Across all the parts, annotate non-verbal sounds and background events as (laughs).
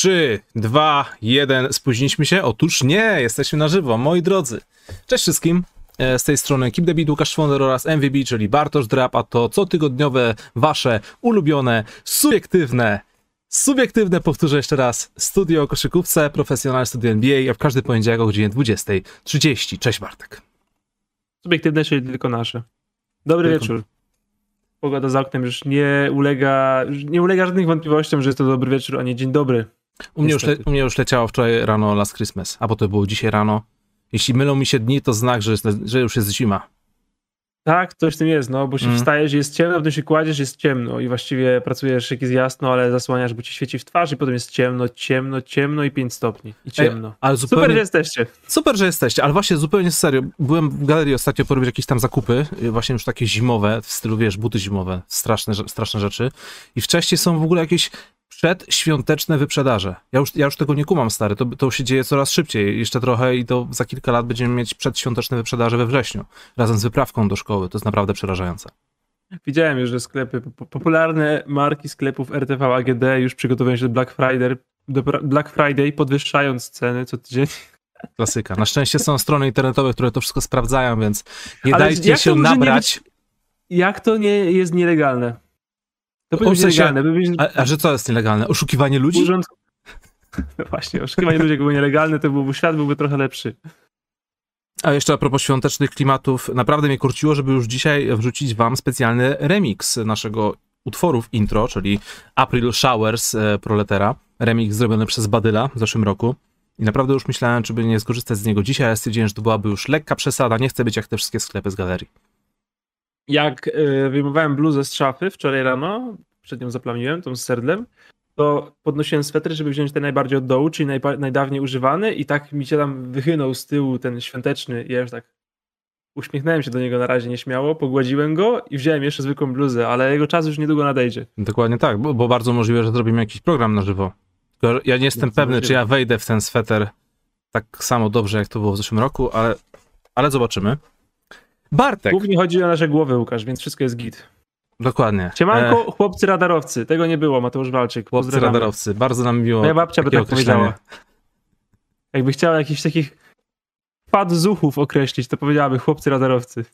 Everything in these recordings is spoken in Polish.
3, 2, 1. Spóźniliśmy się? Otóż nie, jesteśmy na żywo, moi drodzy. Cześć wszystkim. E, Z tej strony Keep the Beat, Łukasz Szwonder oraz MVB, czyli Bartosz Drap, a to cotygodniowe, wasze ulubione, subiektywne, subiektywne, powtórzę jeszcze raz, studio o koszykówce, profesjonalne studio NBA, a w każdy poniedziałek o godzinie 20.30. Cześć Bartek. Subiektywne, czyli tylko nasze. Dobry Tylko- wieczór. Pogoda za oknem już nie ulega, już nie ulega żadnych wątpliwościom, że jest to dobry wieczór, a nie dzień dobry. U mnie, już u mnie już leciało wczoraj rano Last Christmas, albo to było dzisiaj rano. Jeśli mylą mi się dni, to znak, że, jest, że już jest zima. Tak, coś w tym jest, no, bo się Mm. wstajesz, jest ciemno, potem się kładziesz, jest ciemno i właściwie pracujesz, jak jest jasno, ale zasłaniasz, bo ci świeci w twarz i potem jest ciemno, ciemno, ciemno i 5 stopni. I ciemno. Ale Super, zupełnie, że jesteście. Super, że jesteście, ale właśnie zupełnie serio. Byłem w galerii ostatnio porobić jakieś tam zakupy, y, właśnie już takie zimowe, w stylu, wiesz, buty zimowe, straszne, straszne rzeczy. I wcześniej są w ogóle jakieś przedświąteczne wyprzedaże. Ja już, ja już tego nie kumam, stary, to, to się dzieje coraz szybciej. Jeszcze trochę i to za kilka lat będziemy mieć przedświąteczne wyprzedaże we wrześniu, razem z wyprawką do szkoły. To jest naprawdę przerażające. Widziałem już, że sklepy, po- popularne marki sklepów RTV AGD już przygotowują się do Black Friday, do Black Friday podwyższając ceny co tydzień. Klasyka. Na szczęście są strony internetowe, które to wszystko sprawdzają, więc nie Ale dajcie się nabrać. Jak to nie jest nielegalne? To być sensie- nielegalne. by być- A, a że co jest nielegalne? Oszukiwanie ludzi? Urząd... No (laughs) właśnie, oszukiwanie ludzi, jak było nielegalne, to byłby świat byłby trochę lepszy. A jeszcze a propos świątecznych klimatów, naprawdę mnie kurciło, żeby już dzisiaj wrzucić wam specjalny remix naszego utworu w intro, czyli April Showers e, Proletera. Remix zrobiony przez Badyla w zeszłym roku. I naprawdę już myślałem, czy by nie skorzystać z niego dzisiaj, ale stwierdziłem, że to byłaby już lekka przesada. Nie chcę być jak te wszystkie sklepy z galerii. Jak y, wyjmowałem bluzę z szafy wczoraj rano, przed nią zaplamiłem, tą z serdlem, to podnosiłem swetry, żeby wziąć ten najbardziej od dołu, czyli najba- najdawniej używany i tak mi się tam wychynął z tyłu ten świąteczny i ja już tak uśmiechnąłem się do niego na razie nieśmiało, pogładziłem go i wziąłem jeszcze zwykłą bluzę, ale jego czas już niedługo nadejdzie. Dokładnie tak, bo, bo bardzo możliwe, że zrobimy jakiś program na żywo. Tylko ja nie jestem pewny, możliwe. czy ja wejdę w ten sweter tak samo dobrze, jak to było w zeszłym roku, ale, ale zobaczymy. Bartek, Głównie chodzi o nasze głowy, Łukasz, więc wszystko jest git. dokładnie. Siemanko, chłopcy radarowcy. Tego nie było, Mateusz Walczyk. Chłopcy Pozdrawiamy. radarowcy, bardzo nam miło. Moja babcia by tak powiedziała. Jakby chciała jakichś takich padzuchów określić, to powiedziałaby chłopcy radarowcy.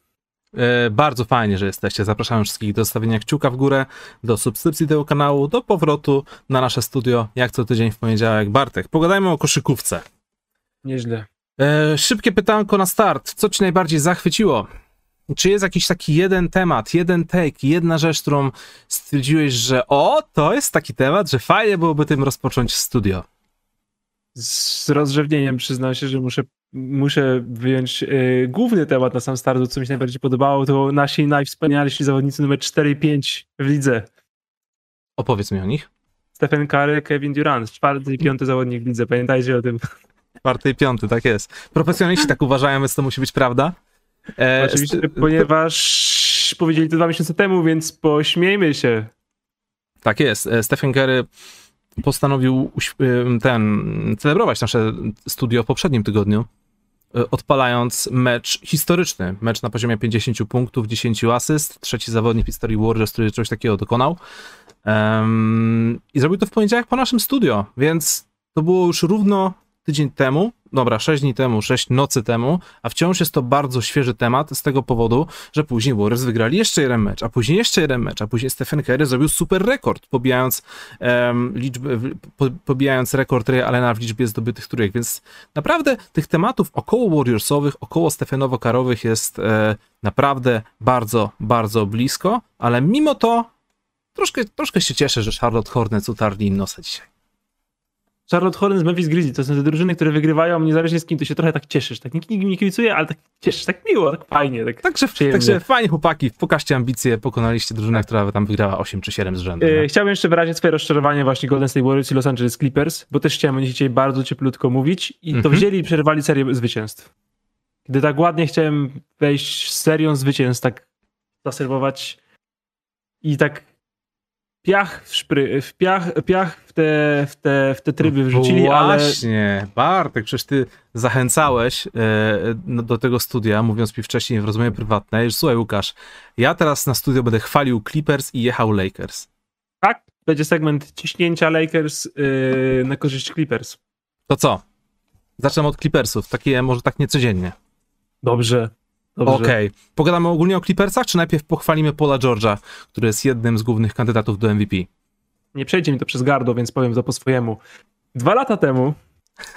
E, bardzo fajnie, że jesteście. Zapraszam wszystkich do stawienia kciuka w górę, do subskrypcji tego kanału, do powrotu na nasze studio, jak co tydzień w poniedziałek. Bartek, pogadajmy o koszykówce. Nieźle. E, szybkie pytanko na start. Co ci najbardziej zachwyciło? Czy jest jakiś taki jeden temat, jeden take, jedna rzecz, którą stwierdziłeś, że o, to jest taki temat, że fajnie byłoby tym rozpocząć studio? Z rozrzewnieniem przyznam się, że muszę, muszę wyjąć e, główny temat na sam start, co mi się najbardziej podobało, to nasi najwspanialsi zawodnicy numer 4 i 5 w lidze. Opowiedz mi o nich. Stephen Curry, Kevin Durant, czwarty i piąty zawodnik w lidze, pamiętajcie o tym. Czwarty i piąty, tak jest. Profesjonaliści tak uważają, więc to musi być prawda. E, Oczywiście, st- ponieważ powiedzieli to dwa miesiące temu, więc pośmiejmy się. Tak jest. E, Stephen Curry postanowił ten, celebrować nasze studio w poprzednim tygodniu, e, odpalając mecz historyczny. Mecz na poziomie 50 punktów, 10 asyst. Trzeci zawodnik w historii Warriors, który czegoś takiego dokonał. Em, I zrobił to w poniedziałek po naszym studio, więc to było już równo tydzień temu, dobra, 6 dni temu, 6 nocy temu, a wciąż jest to bardzo świeży temat z tego powodu, że później Warriors wygrali jeszcze jeden mecz, a później jeszcze jeden mecz, a później Stephen Curry zrobił super rekord, pobijając, em, liczbę, po, pobijając rekord Ray Allena w liczbie zdobytych trójek, więc naprawdę tych tematów około Warriorsowych, około Stephenowo-Karowych jest e, naprawdę bardzo, bardzo blisko, ale mimo to troszkę, troszkę się cieszę, że Charlotte Hornets utarli im nosa dzisiaj. Charlotte Hornets, Memphis Grizzlies, to są te drużyny, które wygrywają, niezależnie z kim, to się trochę tak cieszysz. Tak nikt nikt nie kibicuje, ale tak cieszysz, tak miło, tak fajnie. Tak. Także, Przyjemnie. także fajnie chłopaki, pokażcie ambicje, pokonaliście drużynę, która tam wygrała 8 czy 7 z rzędu. E, chciałbym jeszcze wyrazić swoje rozczarowanie właśnie Golden State Warriors i Los Angeles Clippers, bo też chciałem o nich dzisiaj bardzo cieplutko mówić i to Mhm. wzięli i przerwali serię zwycięstw. Gdy tak ładnie chciałem wejść z serią zwycięstw, tak zaserwować i tak piach w, szpry, w piach, piach w te, w te, w te tryby wrzucili, ale Właśnie, Bartek, przecież ty zachęcałeś e, no, do tego studia, mówiąc mi wcześniej w rozmowie prywatnej, że słuchaj Łukasz, ja teraz na studio będę chwalił Clippers i jechał Lakers. tak, będzie segment ciśnięcia Lakers yy, na korzyść Clippers. To co? Zacznę od Clippersów, takie może tak niecodziennie. Dobrze. Dobrze. Okej. Okay. Pogadamy ogólnie o Clippersach, czy najpierw pochwalimy Paula George'a, który jest jednym z głównych kandydatów do MVP? Nie przejdzie mi to przez gardło, więc powiem to po swojemu. Dwa lata temu,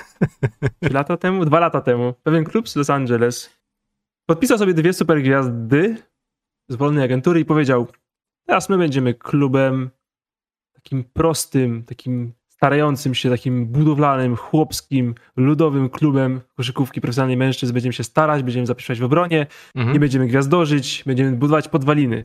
(laughs) trzy lata temu, dwa lata temu, pewien klub z Los Angeles podpisał sobie dwie super gwiazdy z wolnej agentury i powiedział: Teraz my będziemy klubem takim prostym, takim starającym się, takim budowlanym, chłopskim, ludowym klubem koszykówki profesjonalnej mężczyzn. Będziemy się starać, będziemy zapisywać w obronie, mhm. nie będziemy gwiazdożyć, będziemy budować podwaliny.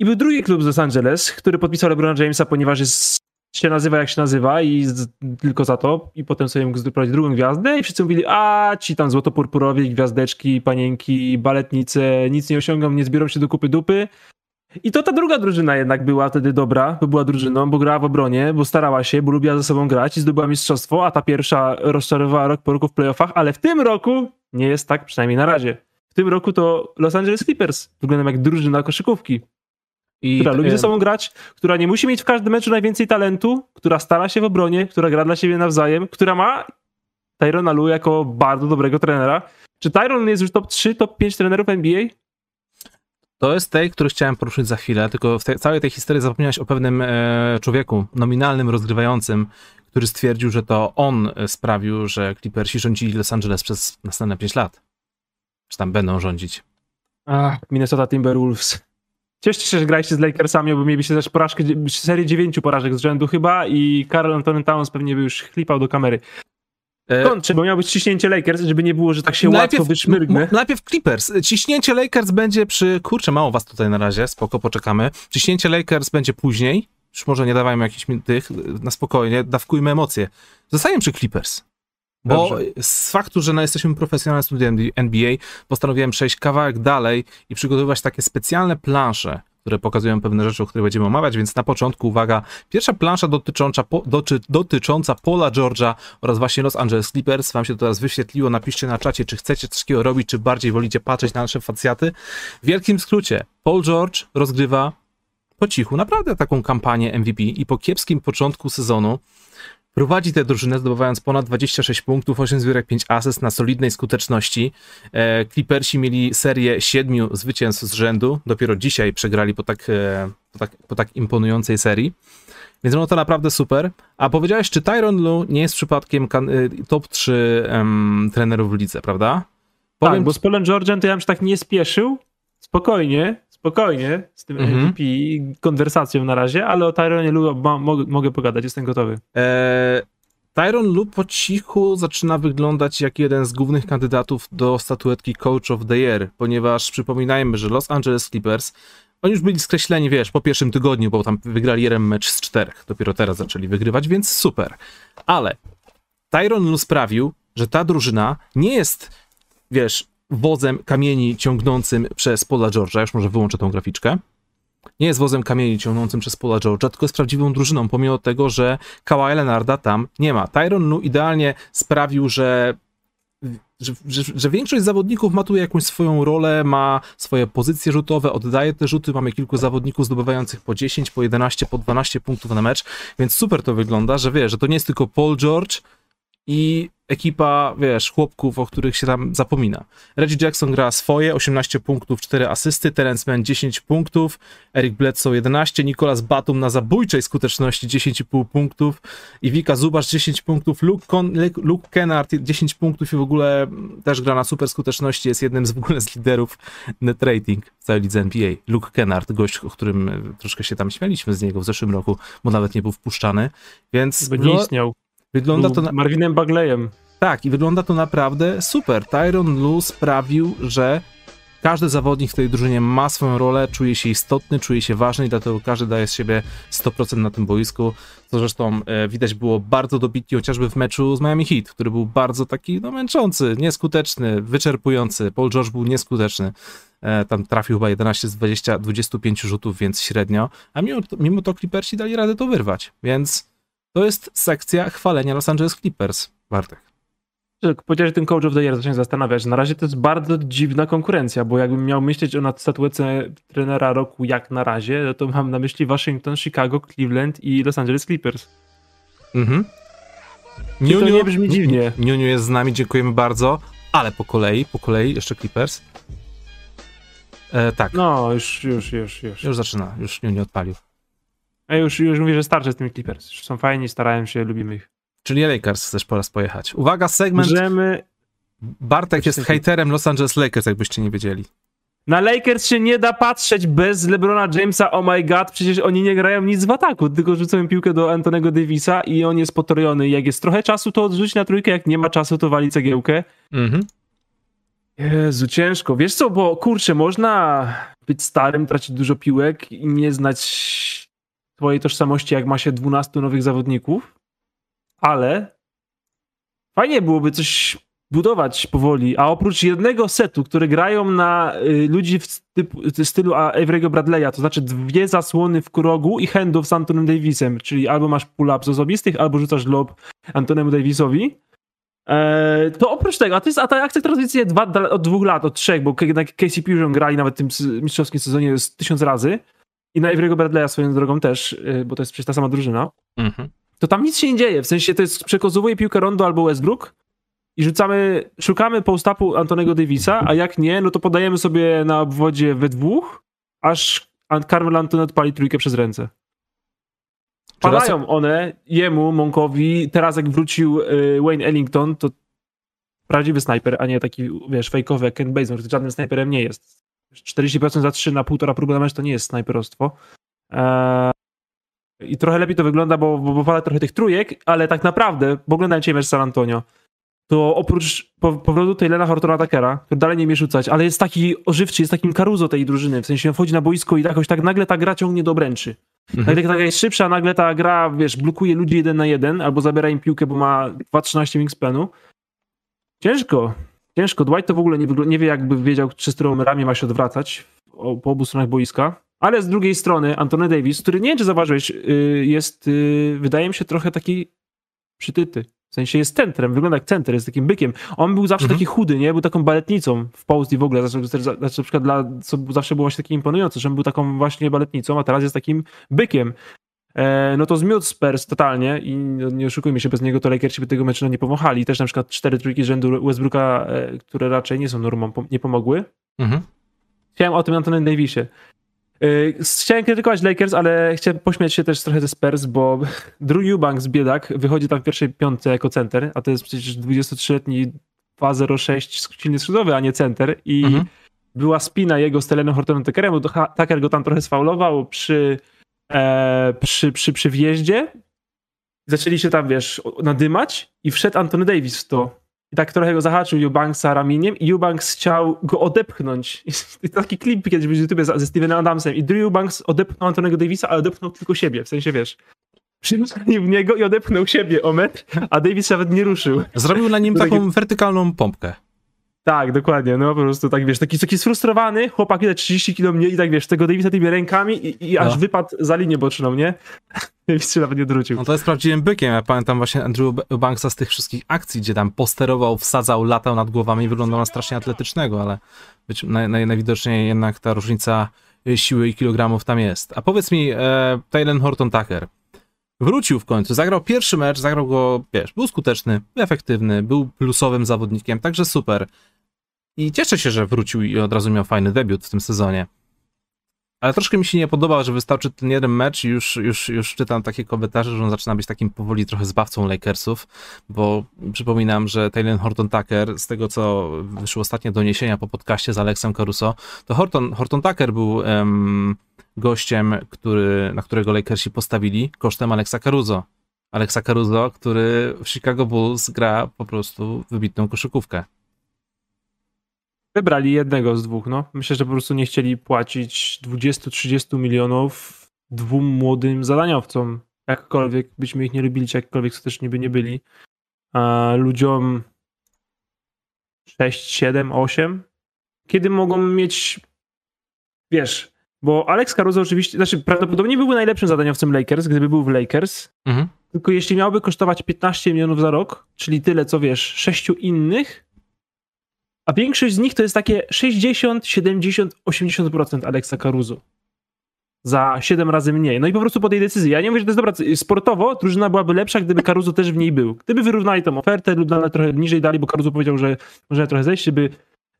I był drugi klub z Los Angeles, który podpisał LeBrona Jamesa, ponieważ jest, się nazywa jak się nazywa i z, tylko za to. I potem sobie mógł zrobić drugą gwiazdę i wszyscy mówili, a ci tam złotopurpurowi, gwiazdeczki, panienki, baletnice, nic nie osiągną, nie zbiorą się do kupy dupy. I to ta druga drużyna jednak była wtedy dobra, bo była drużyną, bo grała w obronie, bo starała się, bo lubiła ze sobą grać i zdobyła mistrzostwo, a ta pierwsza rozczarowała rok po roku w playoffach, ale w tym roku nie jest tak, przynajmniej na razie. W tym roku to Los Angeles Clippers wyglądają jak drużyna koszykówki. I która lubi ze sobą grać, która nie musi mieć w każdym meczu najwięcej talentu, która stara się w obronie, która gra dla siebie nawzajem, która ma Tyrona Lu jako bardzo dobrego trenera. Czy Tyron jest już top 3, top 5 trenerów NBA? To jest tej, który chciałem poruszyć za chwilę, tylko w tej, całej tej historii zapomniałeś o pewnym e, człowieku, nominalnym rozgrywającym, który stwierdził, że to on sprawił, że Clippersi rządzili Los Angeles przez następne 5 lat. Czy tam będą rządzić. Ach, Minnesota Timberwolves. Cieszcie się, że graliście z Lakersami, bo mielibyście też porażkę, serię dziewięciu porażek z rzędu chyba i Karl Anthony Towns pewnie by już chlipał do kamery. E, Kończę, bo miał być ciśnięcie Lakers, żeby nie było, że tak się najpierw, łatwo wyszmyrgnę. Najpierw Clippers. Ciśnięcie Lakers będzie przy... Kurczę, mało was tutaj na razie, spoko, poczekamy. Ciśnięcie Lakers będzie później. Już może nie dawajmy jakichś tych, na spokojnie, dawkujmy emocje. Zostajemy przy Clippers. Bo Dobrze. z faktu, że no, jesteśmy profesjonalnym studiem NBA, postanowiłem przejść kawałek dalej i przygotowywać takie specjalne plansze, które pokazują pewne rzeczy, o których będziemy omawiać, więc na początku, uwaga, pierwsza plansza dotycząca, po, doty, dotycząca Paula George'a oraz właśnie Los Angeles Clippers, wam się to teraz wyświetliło, napiszcie na czacie, czy chcecie coś takiego robić, czy bardziej wolicie patrzeć na nasze facjaty. W wielkim skrócie, Paul George rozgrywa po cichu naprawdę taką kampanię MVP i po kiepskim początku sezonu Prowadzi tę drużynę, zdobywając ponad 26 punktów, 8 zbiórek, 5 asyst na solidnej skuteczności. E, Clippersi mieli serię siedmiu zwycięstw z rzędu. Dopiero dzisiaj przegrali po tak, e, po tak, po tak imponującej serii. Więc no to naprawdę super. A powiedziałeś, czy Tyron Lu nie jest przypadkiem e, top 3 um, trenerów w lidze, prawda? Powiem... Tak, bo z Polem George'em to ja bym się tak nie spieszył. Spokojnie, spokojnie z tym -hmm. MVP, konwersacją na razie, ale o Tyronie Lu mogę, mogę pogadać, jestem gotowy. Eee, Tyron Lu po cichu zaczyna wyglądać jak jeden z głównych kandydatów do statuetki Coach of the Year, ponieważ przypominajmy, że Los Angeles Clippers oni już byli skreśleni, wiesz, po pierwszym tygodniu, bo tam wygrali jeden mecz z czterech. Dopiero teraz zaczęli wygrywać, więc super. Ale Tyron Lu sprawił, że ta drużyna nie jest, wiesz, wozem kamieni ciągnącym przez Paula George'a, już może wyłączę tą graficzkę, nie jest wozem kamieni ciągnącym przez Paula George'a, tylko jest prawdziwą drużyną, pomimo tego, że Kawhi Leonarda tam nie ma. Tyron Lu idealnie sprawił, że że, że, że, większość zawodników ma tu jakąś swoją rolę, ma swoje pozycje rzutowe, oddaje te rzuty. Mamy kilku zawodników zdobywających po 10, po 11, po 12 punktów na mecz, więc super to wygląda, że wie, że to nie jest tylko Paul George i ekipa, wiesz, chłopków, o których się tam zapomina. Reggie Jackson gra swoje, 18 punktów, 4 asysty, Terence Mann 10 punktów, Eric Bledsoe 11, Nicolas Batum na zabójczej skuteczności 10,5 punktów, Iwika Zubasz 10 punktów, Luke, Con Luke Kennard 10 punktów i w ogóle też gra na super skuteczności, jest jednym z w ogóle z liderów net rating w całej lidze NBA. Luke Kennard, gość, o którym troszkę się tam śmialiśmy z niego w zeszłym roku, bo nawet nie był wpuszczany, więc... By nie no, istniał. Wygląda to na... Marvinem Bagleyem. Tak, i wygląda to naprawdę super. Tyron Lu sprawił, że każdy zawodnik w tej drużynie ma swoją rolę, czuje się istotny, czuje się ważny i dlatego każdy daje z siebie 100% na tym boisku, co zresztą e, widać było bardzo dobitnie chociażby w meczu z Miami Heat, który był bardzo taki no, męczący, nieskuteczny, wyczerpujący. Paul George był nieskuteczny. E, tam trafił chyba 11 z 20, 25 rzutów, więc średnio, a mimo to, mimo to Clippersi dali radę to wyrwać, więc to jest sekcja chwalenia Los Angeles Clippers, Bartek. powiedziałeś, że ten Coach of the Year zacznie zastanawiać. Na razie to jest bardzo dziwna konkurencja, bo jakbym miał myśleć o statuetce trenera roku jak na razie, no to mam na myśli Waszyngton, Chicago, Cleveland i Los Angeles Clippers. Mhm. I to nie brzmi dziwnie. Niuniu jest z nami, dziękujemy bardzo, ale po kolei, po kolei jeszcze Clippers. E, tak. No, już, już, już, już. Już zaczyna, już Niuniu odpalił. A już, już mówię, że starczy z tymi Clippers. Są fajni, starają się, lubimy ich. Czyli Lakers chcesz po raz pojechać. Uwaga, segment. Możemy... Bartek jest hejterem Los Angeles Lakers, jakbyście nie wiedzieli. Na Lakers się nie da patrzeć bez LeBrona Jamesa, oh my god, przecież oni nie grają nic w ataku, tylko rzucają piłkę do Antonego Davisa i on jest potrojony. Jak jest trochę czasu, to odrzuć na trójkę, jak nie ma czasu, to wali cegiełkę. Mhm. Jezu, ciężko. Wiesz co, bo kurczę, można być starym, tracić dużo piłek i nie znać swojej tożsamości, jak ma się 12 nowych zawodników, ale fajnie byłoby coś budować powoli, a oprócz jednego setu, który grają na y, ludzi w typu, stylu Avery'ego Bradley'a, to znaczy dwie zasłony w rogu i handów z Antonem Davisem, czyli albo masz pull-up z osobistych, albo rzucasz lob Antonemu Davisowi, e, to oprócz tego, a, to jest, a ta akcja dwa, od dwóch lat, od trzech, bo na KCP już grali nawet w tym mistrzowskim sezonie z tysiąc razy i na Avery'ego Bradley'a swoją drogą też, y, bo to jest przecież ta sama drużyna, Mhm. to tam nic się nie dzieje, w sensie to jest przekozowuje piłkę Rondo albo Westbrook, i rzucamy, szukamy post-upu Antonego Davisa, a jak nie, no to podajemy sobie na obwodzie we dwóch, aż Carmel Anton odpali trójkę przez ręce. Padają one jemu, Monkowi. Teraz jak wrócił y, Wayne Ellington, to prawdziwy snajper, a nie taki, wiesz, fejkowy jak Ken Bazemore, który żadnym snajperem nie jest. 40% za 3 na półtora próby na mecz to nie jest snajperostwo. Eee, I trochę lepiej to wygląda, bo, bo, bo trochę tych trójek, ale tak naprawdę, bo oglądałem mecz San Antonio, to oprócz powrotu Taylora Hortona Takera, który dalej nie umie rzucać, ale jest taki ożywczy, jest takim karuzo tej drużyny, w sensie on wchodzi na boisko i jakoś tak nagle ta gra ciągnie do obręczy. Mhm. Nagle ta gra jest szybsza, nagle ta gra, wiesz, blokuje ludzi jeden na jeden, albo zabiera im piłkę, bo ma 2-13 wingspanu. Ciężko, ciężko. Dwight to w ogóle nie, nie wie, jakby wiedział, czy z którą ramię ma się odwracać po obu stronach boiska. Ale z drugiej strony Antony Davis, który nie wiem, czy zauważyłeś, y, jest, y, wydaje mi się, trochę taki przytyty. W sensie jest centrem, wygląda jak center, jest takim bykiem. On był zawsze mhm. taki chudy, nie? Był taką baletnicą w post i w ogóle. Znaczy, znaczy, na przykład dla, co zawsze było właśnie takie imponujące, że on był taką właśnie baletnicą, a teraz jest takim bykiem. E, no to zmiótł Spurs totalnie i no, nie oszukujmy się, bez niego to Lakersi by tego meczu nie pomochali. Też na przykład cztery trójki rzędu Westbrooka, e, które raczej nie są normą, nie pomogły. Mhm. Chciałem o tym Antonym Davisie. Y, chciałem krytykować Lakers, ale chciałem pośmiać się też trochę ze Spurs, bo (laughs) Drew Eubanks, biedak, wychodzi tam w pierwszej piątce jako center, a to jest przecież 23-letni 2.06 silny skrzydłowy, a nie center i mhm. była spina jego z Telenem Hortonem Tuckerem, bo Tucker go tam trochę sfaulował przy, e, przy, przy, przy wjeździe. Zaczęli się tam, wiesz, nadymać i wszedł Anthony Davis w to. I tak trochę go zahaczył Eubanksa ramieniem i Eubanks chciał go odepchnąć. I taki klip kiedyś był z YouTube ze Stevenem Adamsem i Drew Eubanks odepchnął Antonego Davisa, ale odepchnął tylko siebie, w sensie wiesz. Przyniósł w niego i odepchnął siebie o metr, a Davis nawet nie ruszył. Zrobił na nim taką wertykalną pompkę. Tak, dokładnie, no po prostu tak wiesz, taki, taki sfrustrowany, chłopak ile 30 kilo mniej i tak wiesz, tego Davisa tymi rękami i, i aż no. wypadł za linię boczną, nie? (laughs) Davis się nawet nie odwrócił. No to jest prawdziwym bykiem, ja pamiętam właśnie Andrew Banksa z tych wszystkich akcji, gdzie tam posterował, wsadzał, latał nad głowami i wyglądał na strasznie atletycznego, ale być, naj, naj, najwidoczniej jednak ta różnica siły i kilogramów tam jest. A powiedz mi, e, Taylor Horton Tucker, Wrócił w końcu, zagrał pierwszy mecz, zagrał go, wiesz, był skuteczny, efektywny, był plusowym zawodnikiem, także super. I cieszę się, że wrócił i od razu miał fajny debiut w tym sezonie. Ale troszkę mi się nie podoba, że wystarczy ten jeden mecz i już, już, już czytam takie komentarze, że on zaczyna być takim powoli trochę zbawcą Lakersów, bo przypominam, że Taylor Horton Tucker, z tego co wyszło ostatnie doniesienia po podcaście z Alexem Caruso, to Horton, Horton Tucker był um, gościem, który, na którego Lakersi postawili kosztem Alexa Caruso. Alexa Caruso, który w Chicago Bulls gra po prostu wybitną koszykówkę. Wybrali jednego z dwóch, no. Myślę, że po prostu nie chcieli płacić 20-30 milionów dwóm młodym zadaniowcom. Jakkolwiek byśmy ich nie lubili, czy jakkolwiek skuteczni by nie byli. A ludziom 6, 7, 8. Kiedy mogą mieć, wiesz, Bo Alex Caruso oczywiście, znaczy prawdopodobnie byłby najlepszym zadaniowcem Lakers, gdyby był w Lakers. Mhm. Tylko jeśli miałby kosztować 15 milionów za rok, czyli tyle co wiesz, sześciu innych, a większość z nich to jest takie 60, 70, 80% Alexa Caruso. Za 7 razy mniej. No i po prostu po tej decyzji. Ja nie mówię, że to jest dobra. Sportowo drużyna byłaby lepsza, gdyby Caruso też w niej był. Gdyby wyrównali tą ofertę lub nawet trochę niżej dali, bo Caruso powiedział, że może trochę zejść, żeby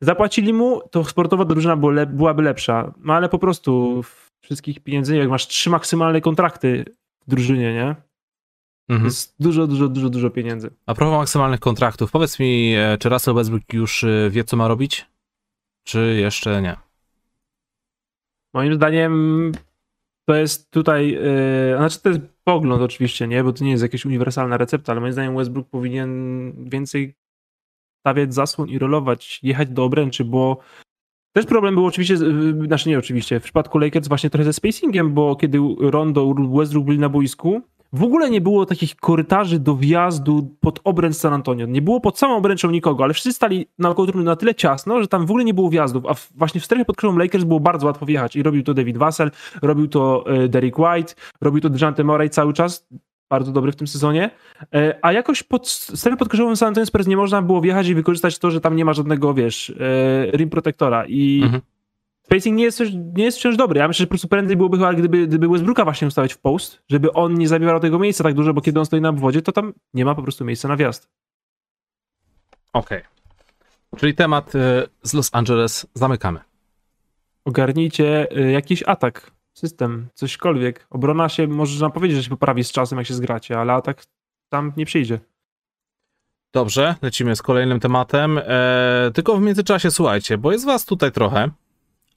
zapłacili mu, to sportowo drużyna byłaby lepsza. No ale po prostu wszystkich pieniędzy, jak masz trzy maksymalne kontrakty w drużynie, nie? Mhm. Jest dużo, dużo, dużo, dużo pieniędzy. A propos maksymalnych kontraktów, powiedz mi, e, czy Russell Westbrook już e, wie, co ma robić? Czy jeszcze nie? Moim zdaniem to jest tutaj, yy, znaczy to jest pogląd oczywiście, nie, bo to nie jest jakaś uniwersalna recepta, ale moim zdaniem Westbrook powinien więcej stawiać zasłon i rolować, jechać do obręczy, bo też problem był oczywiście, znaczy nie oczywiście, w przypadku Lakers właśnie trochę ze spacingiem, bo kiedy Rondo, Westbrook byli na boisku, w ogóle nie było takich korytarzy do wjazdu pod obręcz San Antonio. Nie było pod samą obręczą nikogo, ale wszyscy stali na trybuny na tyle ciasno, że tam w ogóle nie było wjazdów, a właśnie w strefie pod krzyżą Lakers było bardzo łatwo wjechać i robił to David Vassell, robił to e, Derek White, robił to DeJounte Murray cały czas, bardzo dobry w tym sezonie, e, a jakoś pod strefę San Antonio Spurs nie można było wjechać i wykorzystać to, że tam nie ma żadnego, wiesz, e, rim protektora i mhm. Spacing nie jest, nie jest wciąż dobry. Ja myślę, że po prostu prędzej byłoby chyba, gdyby, gdyby Westbrooka właśnie ustawiać w post, żeby on nie zabierał tego miejsca tak dużo, bo kiedy on stoi na obwodzie, to tam nie ma po prostu miejsca na wjazd. Okej. Okay. Czyli temat y, z Los Angeles zamykamy. Ogarnijcie y, jakiś atak, system, cośkolwiek. Obrona się, można powiedzieć, że się poprawi z czasem, jak się zgracie, ale atak tam nie przyjdzie. Dobrze, lecimy z kolejnym tematem. E, tylko w międzyczasie słuchajcie, bo jest was tutaj trochę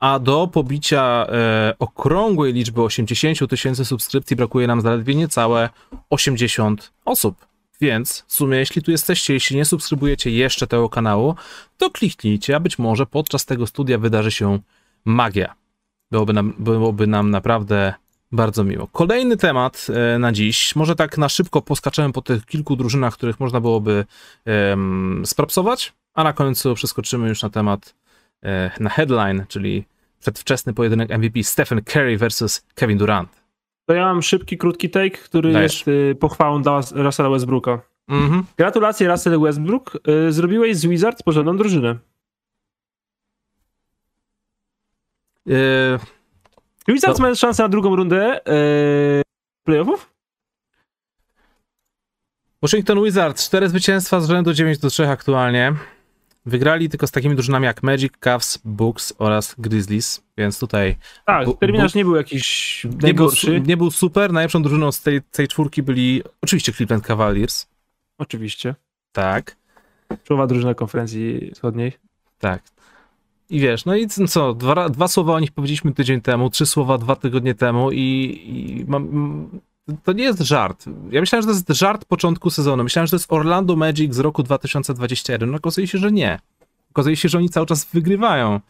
a do pobicia e, okrągłej liczby 80 tysięcy subskrypcji brakuje nam zaledwie niecałe 80 osób. Więc w sumie, jeśli tu jesteście, jeśli nie subskrybujecie jeszcze tego kanału, to kliknijcie, a być może podczas tego studia wydarzy się magia. Byłoby nam, byłoby nam naprawdę bardzo miło. Kolejny temat e, na dziś. Może tak na szybko poskaczemy po tych kilku drużynach, których można byłoby um, a na końcu przeskoczymy już na temat, e, na headline, czyli przedwczesny pojedynek MVP Stephen Curry versus Kevin Durant. To ja mam szybki, krótki take, który Dajesz. jest y, pochwałą dla Russella Westbrooka. Mhm. Gratulacje Russell Westbrook. Y, zrobiłeś z Wizards porządną drużynę. Yy, Wizards to... mają szansę na drugą rundę yy, playoffów? Washington Wizards, cztery zwycięstwa z rzędu 9 do 3 aktualnie. Wygrali tylko z takimi drużynami jak Magic, Cavs, Bucks oraz Grizzlies, więc tutaj... Tak, terminarz nie był jakiś nie był, nie był super, najlepszą drużyną z tej, tej czwórki byli oczywiście Cleveland Cavaliers. Oczywiście. Tak. Czołowa drużyna konferencji wschodniej. Tak. I wiesz, no i co, dwa, dwa słowa o nich powiedzieliśmy tydzień temu, trzy słowa dwa tygodnie temu i, i mam, to nie jest żart. Ja myślałem, że to jest żart początku sezonu. Myślałem, że to jest Orlando Magic z roku 2021. No okazuje się, że nie. Okazuje się, że oni cały czas wygrywają.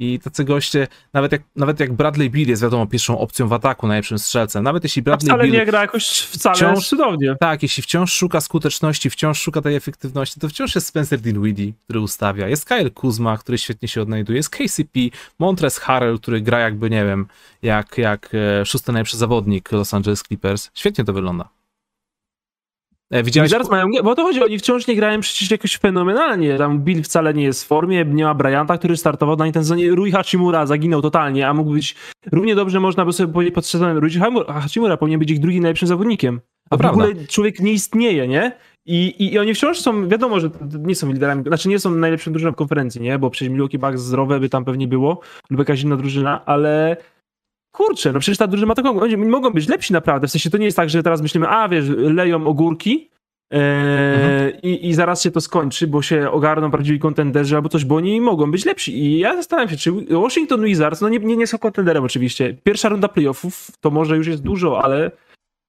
I tacy goście, nawet jak, nawet jak Bradley Bill jest wiadomo pierwszą opcją w ataku, najlepszym strzelcem, nawet jeśli Bradley wcale Bill... nie gra jakoś wcale wciąż, cudownie. Tak, jeśli wciąż szuka skuteczności, wciąż szuka tej efektywności, to wciąż jest Spencer Dinwiddie, który ustawia, jest Kyle Kuzma, który świetnie się odnajduje, jest KCP, Montres Harrell, który gra jakby, nie wiem, jak, jak e, szósty najlepszy zawodnik Los Angeles Clippers. Świetnie to wygląda. E, widziałeś... zaraz mają, bo o to chodzi, oni wciąż nie grają przecież jakoś fenomenalnie. Tam Bill wcale nie jest w formie, nie ma Bryanta, który startował na ten sezonie. Rui Hachimura zaginął totalnie, a mógł być równie dobrze, można by sobie powiedzieć pod sezonem, Rui Hachimura powinien być ich drugim najlepszym zawodnikiem. A w ogóle człowiek nie istnieje, nie? I, i, I oni wciąż są, wiadomo, że nie są liderami, znaczy nie są najlepszą drużyną w konferencji, nie? Bo przecież Milwaukee Bucks zdrowe by tam pewnie było, lub jakaś inna drużyna, ale kurczę, no przecież ta drużyna ma taką, oni mogą być lepsi naprawdę, w sensie to nie jest tak, że teraz myślimy, a wiesz, leją ogórki e, mhm. i, i zaraz się to skończy, bo się ogarną prawdziwi kontenderzy albo coś, bo oni mogą być lepsi i ja zastanawiam się, czy Washington Wizards, no nie, nie, nie są kontenderem oczywiście, pierwsza runda playoffów to może już jest dużo, ale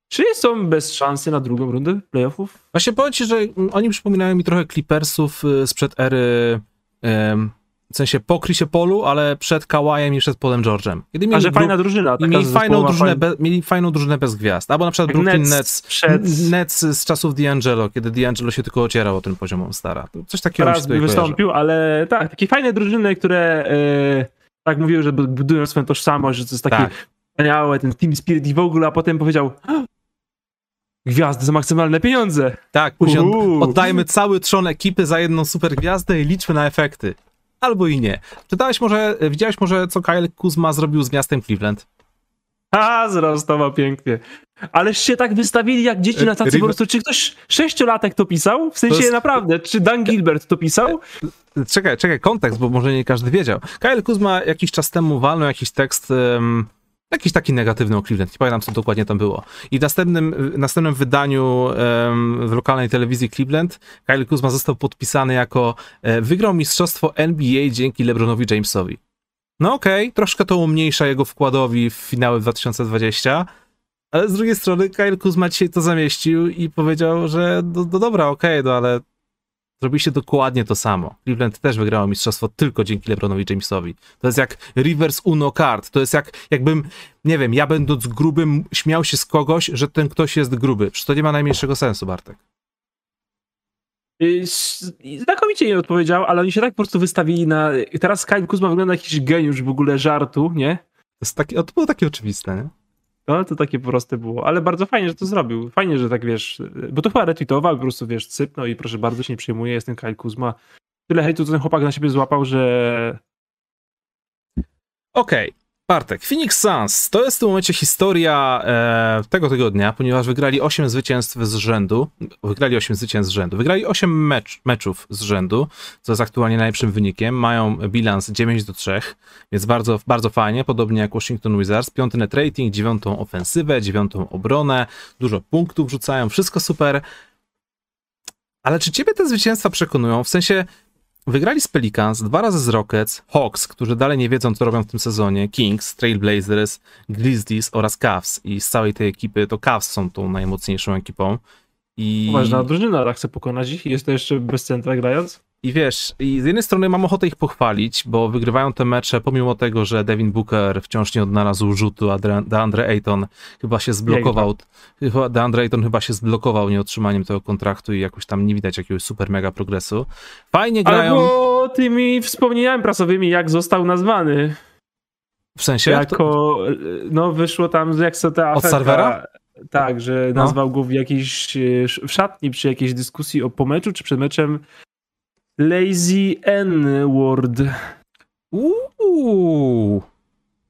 czy są bez szansy na drugą rundę playoffów? Właśnie powiem ci, że oni przypominają mi trochę Clippersów y, sprzed ery um, w sensie po Chrisie Polu, ale przed Kawajem i przed Polem George'em. Kiedy mieli A że fajna drużyna. I mieli fajną drużynę, be, mieli fajną drużynę bez gwiazd. Albo na przykład Brooklyn Nets, Nets, przed... Nets z czasów D'Angelo, kiedy D'Angelo się tylko ocierał o ten poziom stara. Coś takiego Raz by wystąpił, kojarzy. ale tak, takie fajne drużyny, które... Yy tak mówił, że budują swoją tożsamość, że to jest takie Tak. wspaniałe, ten team spirit i w ogóle, a potem powiedział gwiazdy za maksymalne pieniądze. Tak, później oddajmy cały trzon ekipy za jedną super gwiazdę i liczmy na efekty. Albo i nie. Czytałeś może, widziałeś może, co Kyle Kuzma zrobił z miastem Cleveland? A, zrostował pięknie. Ależ się tak wystawili jak dzieci na tacy po prostu. Czy ktoś sześciolatek to pisał? W sensie jest- naprawdę, czy Dan Gilbert to pisał? Czekaj, czekaj, kontekst, bo może nie każdy wiedział. Kyle Kuzma jakiś czas temu walnął jakiś tekst, em, jakiś taki negatywny o Cleveland, nie pamiętam co dokładnie tam było. I w następnym, w następnym wydaniu em, w lokalnej telewizji Cleveland Kyle Kuzma został podpisany jako e, wygrał mistrzostwo NBA dzięki LeBronowi Jamesowi. No okej, troszkę to umniejsza jego wkładowi w finały 2020, ale z drugiej strony Kyle Kuzma dzisiaj to zamieścił i powiedział, że no, no dobra, okej, no ale zrobiliście dokładnie to samo. Cleveland też wygrało mistrzostwo tylko dzięki LeBronowi Jamesowi. To jest jak reverse uno card. To jest jak, jakbym, nie wiem, ja będąc grubym śmiał się z kogoś, że ten ktoś jest gruby. Przecież to nie ma najmniejszego sensu, Bartek. Y, Znakomicie nie odpowiedział, ale oni się tak po prostu wystawili na... Teraz Kyle Kuzma wygląda jak jakiś geniusz w ogóle żartu, nie? To, jest to było takie oczywiste, nie? No, to takie po prostu było. Ale bardzo fajnie, że to zrobił. Fajnie, że tak wiesz, bo to chyba retweetował, po prostu wiesz, sypnął i proszę bardzo, się nie przejmuje, jestem Kyle Kuzma. Tyle hejtu to ten chłopak na siebie złapał, że Okej, Bartek. Phoenix Suns to jest w tym momencie historia e, tego tygodnia, ponieważ wygrali 8 zwycięstw z rzędu. Wygrali 8 zwycięstw z rzędu. Wygrali 8 mecz, meczów z rzędu, co jest aktualnie najlepszym wynikiem. Mają bilans 9 do 3, więc bardzo, bardzo fajnie, podobnie jak Washington Wizards. Piąty net rating, dziewiątą ofensywę, dziewiątą obronę, dużo punktów rzucają, wszystko super. Ale czy ciebie te zwycięstwa przekonują? W sensie, Wygrali z Pelicans, dwa razy z Rockets, Hawks, którzy dalej nie wiedzą, co robią w tym sezonie, Kings, Trailblazers, Grizzlies oraz Cavs. I z całej tej ekipy to Cavs są tą najmocniejszą ekipą. I, poważna drużyna, tak chce pokonać ich jest to jeszcze bez centra grając. I wiesz, i z jednej strony mam ochotę ich pochwalić, bo wygrywają te mecze pomimo tego, że Devin Booker wciąż nie odnalazł rzutu, a Dre- DeAndre Ayton chyba się zblokował. Chyba DeAndre Ayton chyba się zblokował nieotrzymaniem tego kontraktu i jakoś tam nie widać jakiegoś super mega progresu. Fajnie grają. Albo tymi wspomnieniami prasowymi, jak został nazwany. W sensie? Jako, no wyszło tam, jak co ta Od aferka- serwera? Tak, że No. nazwał go w jakiejś, e, w szatni przy jakiejś dyskusji o po meczu, czy przed meczem Lazy N-word. Uuu.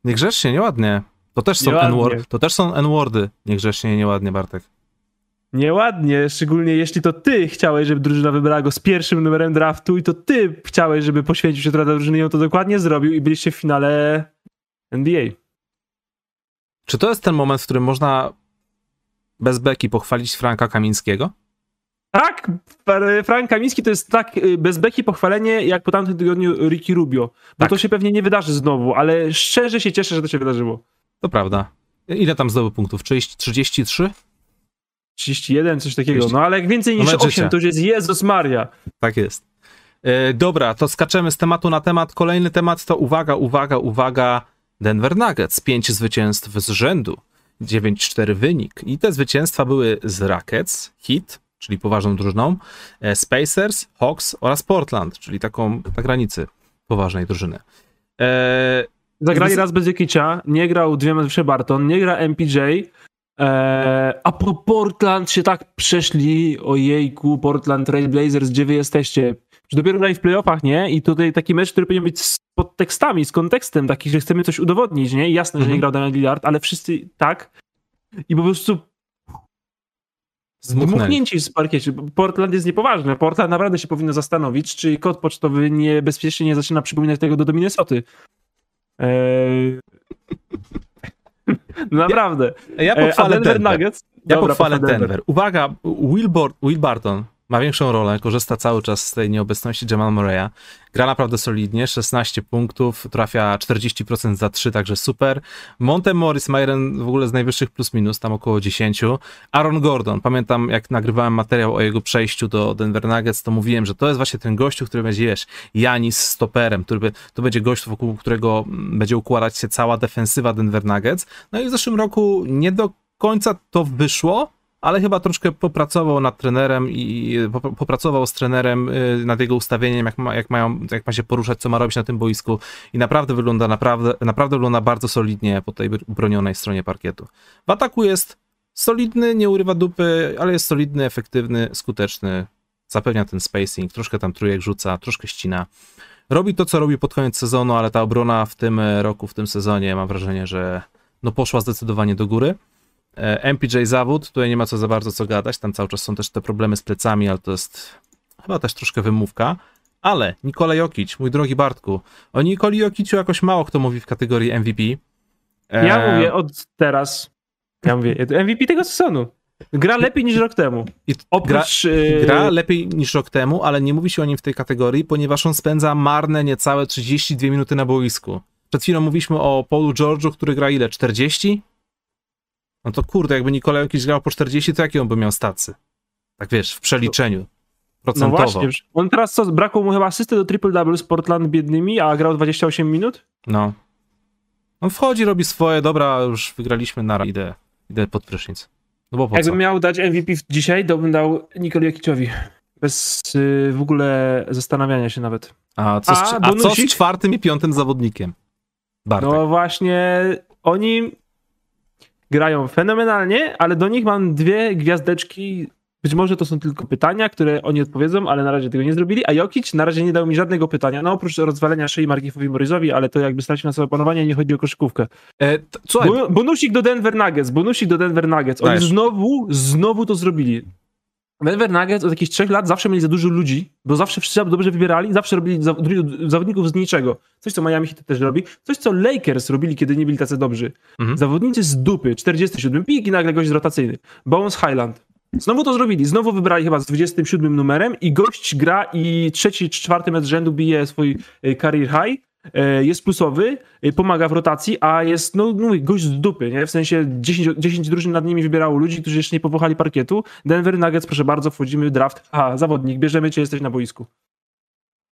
Niegrzecznie, nieładnie. To też są. N-word, to też są N-wordy. Niegrzecznie, nieładnie, Bartek. Nieładnie, szczególnie jeśli to ty chciałeś, żeby drużyna wybrała go z pierwszym numerem draftu i to ty chciałeś, żeby poświęcił się trochę drużyny i on to dokładnie zrobił i byliście w finale NBA. Czy to jest ten moment, w którym można bez beki pochwalić Franka Kamińskiego? Tak, Fr- Frank Kamiński to jest tak y, bez beki pochwalenie, jak po tamtym tygodniu Ricky Rubio. Bo Tak. to się pewnie nie wydarzy znowu, ale szczerze się cieszę, że to się wydarzyło. To prawda. Ile tam zdobył punktów? 30, 33? 31, coś takiego. 30. No ale jak więcej No niż mecz 8, życia. to już jest Jezus Maria. Tak jest. E, dobra, to skaczemy z tematu na temat. Kolejny temat to uwaga, uwaga, uwaga. Denver Nuggets. Pięć zwycięstw z rzędu. 9-4 wynik. I te zwycięstwa były z Rockets, Heat, czyli poważną drużyną, e, Spacers, Hawks oraz Portland, czyli taką na granicy poważnej drużyny. E, Zagrali raz bez Jokicia, nie grał dwie mecze Barton, nie gra MPJ, e, a po Portland się tak przeszli, ojejku, Portland Trail Blazers, gdzie wy jesteście? Że dopiero grali w playoffach, nie? I tutaj taki mecz, który powinien być z podtekstami, z kontekstem, taki, że chcemy coś udowodnić, nie? I jasne, że Mhm. nie grał Damian Lillard, ale wszyscy tak. I po prostu Zdmuchnęli. Dmuchnięci z parkiecie. Portland jest niepoważny. Portland naprawdę się powinno zastanowić, czy kod pocztowy niebezpiecznie nie zaczyna przypominać tego do, do Minnesoty. Eee... No (laughs) naprawdę. ja Eee, a pochwalę Denver Denver. Nuggets? Ja Dobra, pochwalę pochwal Denver. Uwaga, Will, Bor- Will Barton ma większą rolę, korzysta cały czas z tej nieobecności Jamal Murray'a. Gra naprawdę solidnie, 16 punktów, trafia 40% za 3, także super. Monte Morris jeden w ogóle z najwyższych plus minus, tam około 10. Aaron Gordon, pamiętam jak nagrywałem materiał o jego przejściu do Denver Nuggets, to mówiłem, że to jest właśnie ten gościu, który będzie, wiesz, Janis stoperem, który to będzie gość, wokół którego mm, będzie układać się cała defensywa Denver Nuggets. No i w zeszłym roku nie do końca to wyszło, ale chyba troszkę popracował nad trenerem i popracował z trenerem y, nad jego ustawieniem, jak ma, jak, mają, jak ma się poruszać, co ma robić na tym boisku i naprawdę wygląda naprawdę, naprawdę wygląda bardzo solidnie po tej bronionej stronie parkietu. W ataku jest solidny, nie urywa dupy, ale jest solidny, efektywny, skuteczny, zapewnia ten spacing, troszkę tam trójek rzuca, troszkę ścina. Robi to, co robi pod koniec sezonu, ale ta obrona w tym roku, w tym sezonie, mam wrażenie, że no poszła zdecydowanie do góry. E, MPJ zawód, tutaj nie ma co za bardzo co gadać, tam cały czas są też te problemy z plecami, ale to jest chyba też troszkę wymówka. Ale Nikola Jokic, mój drogi Bartku, o Nikoli Jokiciu jakoś mało kto mówi w kategorii MVP. E... Ja mówię od teraz, ja mówię, MVP tego sezonu. Gra lepiej niż rok temu. I Oprócz, gra, e, gra, lepiej niż rok temu, ale nie mówi się o nim w tej kategorii, ponieważ on spędza marne niecałe 32 minuty na boisku. Przed chwilą mówiliśmy o Paulu George'u, który gra ile? 40? No to kurde, jakby Nikola jakiś grał po 40, to jakie on by miał stacy? Tak wiesz, w przeliczeniu. Procentowo. No właśnie, on teraz co, brakło mu chyba asysty do triple-double z Portland biednymi, a grał 28 minut? No. On wchodzi, robi swoje, dobra, już wygraliśmy, na idę, idę pod prysznic. No bo po Jakbym co? miał dać MVP dzisiaj, to bym dał Nikoli Jokiciowi. Bez y, w ogóle zastanawiania się nawet. A co, z, a, a co z czwartym i piątym zawodnikiem? Bartek. No właśnie, oni grają fenomenalnie, ale do nich mam dwie gwiazdeczki. Być może to są tylko pytania, które oni odpowiedzą, ale na razie tego nie zrobili. A Jokic na razie nie dał mi żadnego pytania. No oprócz rozwalenia szyi Markifowi Morrisowi, ale to jakby stracił na sobie panowanie, nie chodzi o koszykówkę. E, bonusik do Denver Nuggets, bonusik do Denver Nuggets. Oni znowu, znowu to zrobili. Denver Nuggets od jakichś trzech lat zawsze mieli za dużo ludzi, bo zawsze wszyscy dobrze wybierali, zawsze robili zawodników z niczego. Coś, co Miami Heat też robi. Coś, co Lakers robili, kiedy nie byli tacy dobrzy. Mhm. Zawodnicy z dupy, 47 pik i nagle gość rotacyjny. Bones Highland. Znowu to zrobili. Znowu wybrali chyba z 27 numerem i gość gra i trzeci czy czwarty mecz rzędu bije swój e, career high jest plusowy, e, pomaga w rotacji, a jest, no mówię, gość z dupy, nie? W sensie 10, 10 drużyn nad nimi wybierało ludzi, którzy jeszcze nie powochali parkietu. Denver Nuggets, proszę bardzo, wchodzimy w draft. A, zawodnik, bierzemy cię, jesteś na boisku.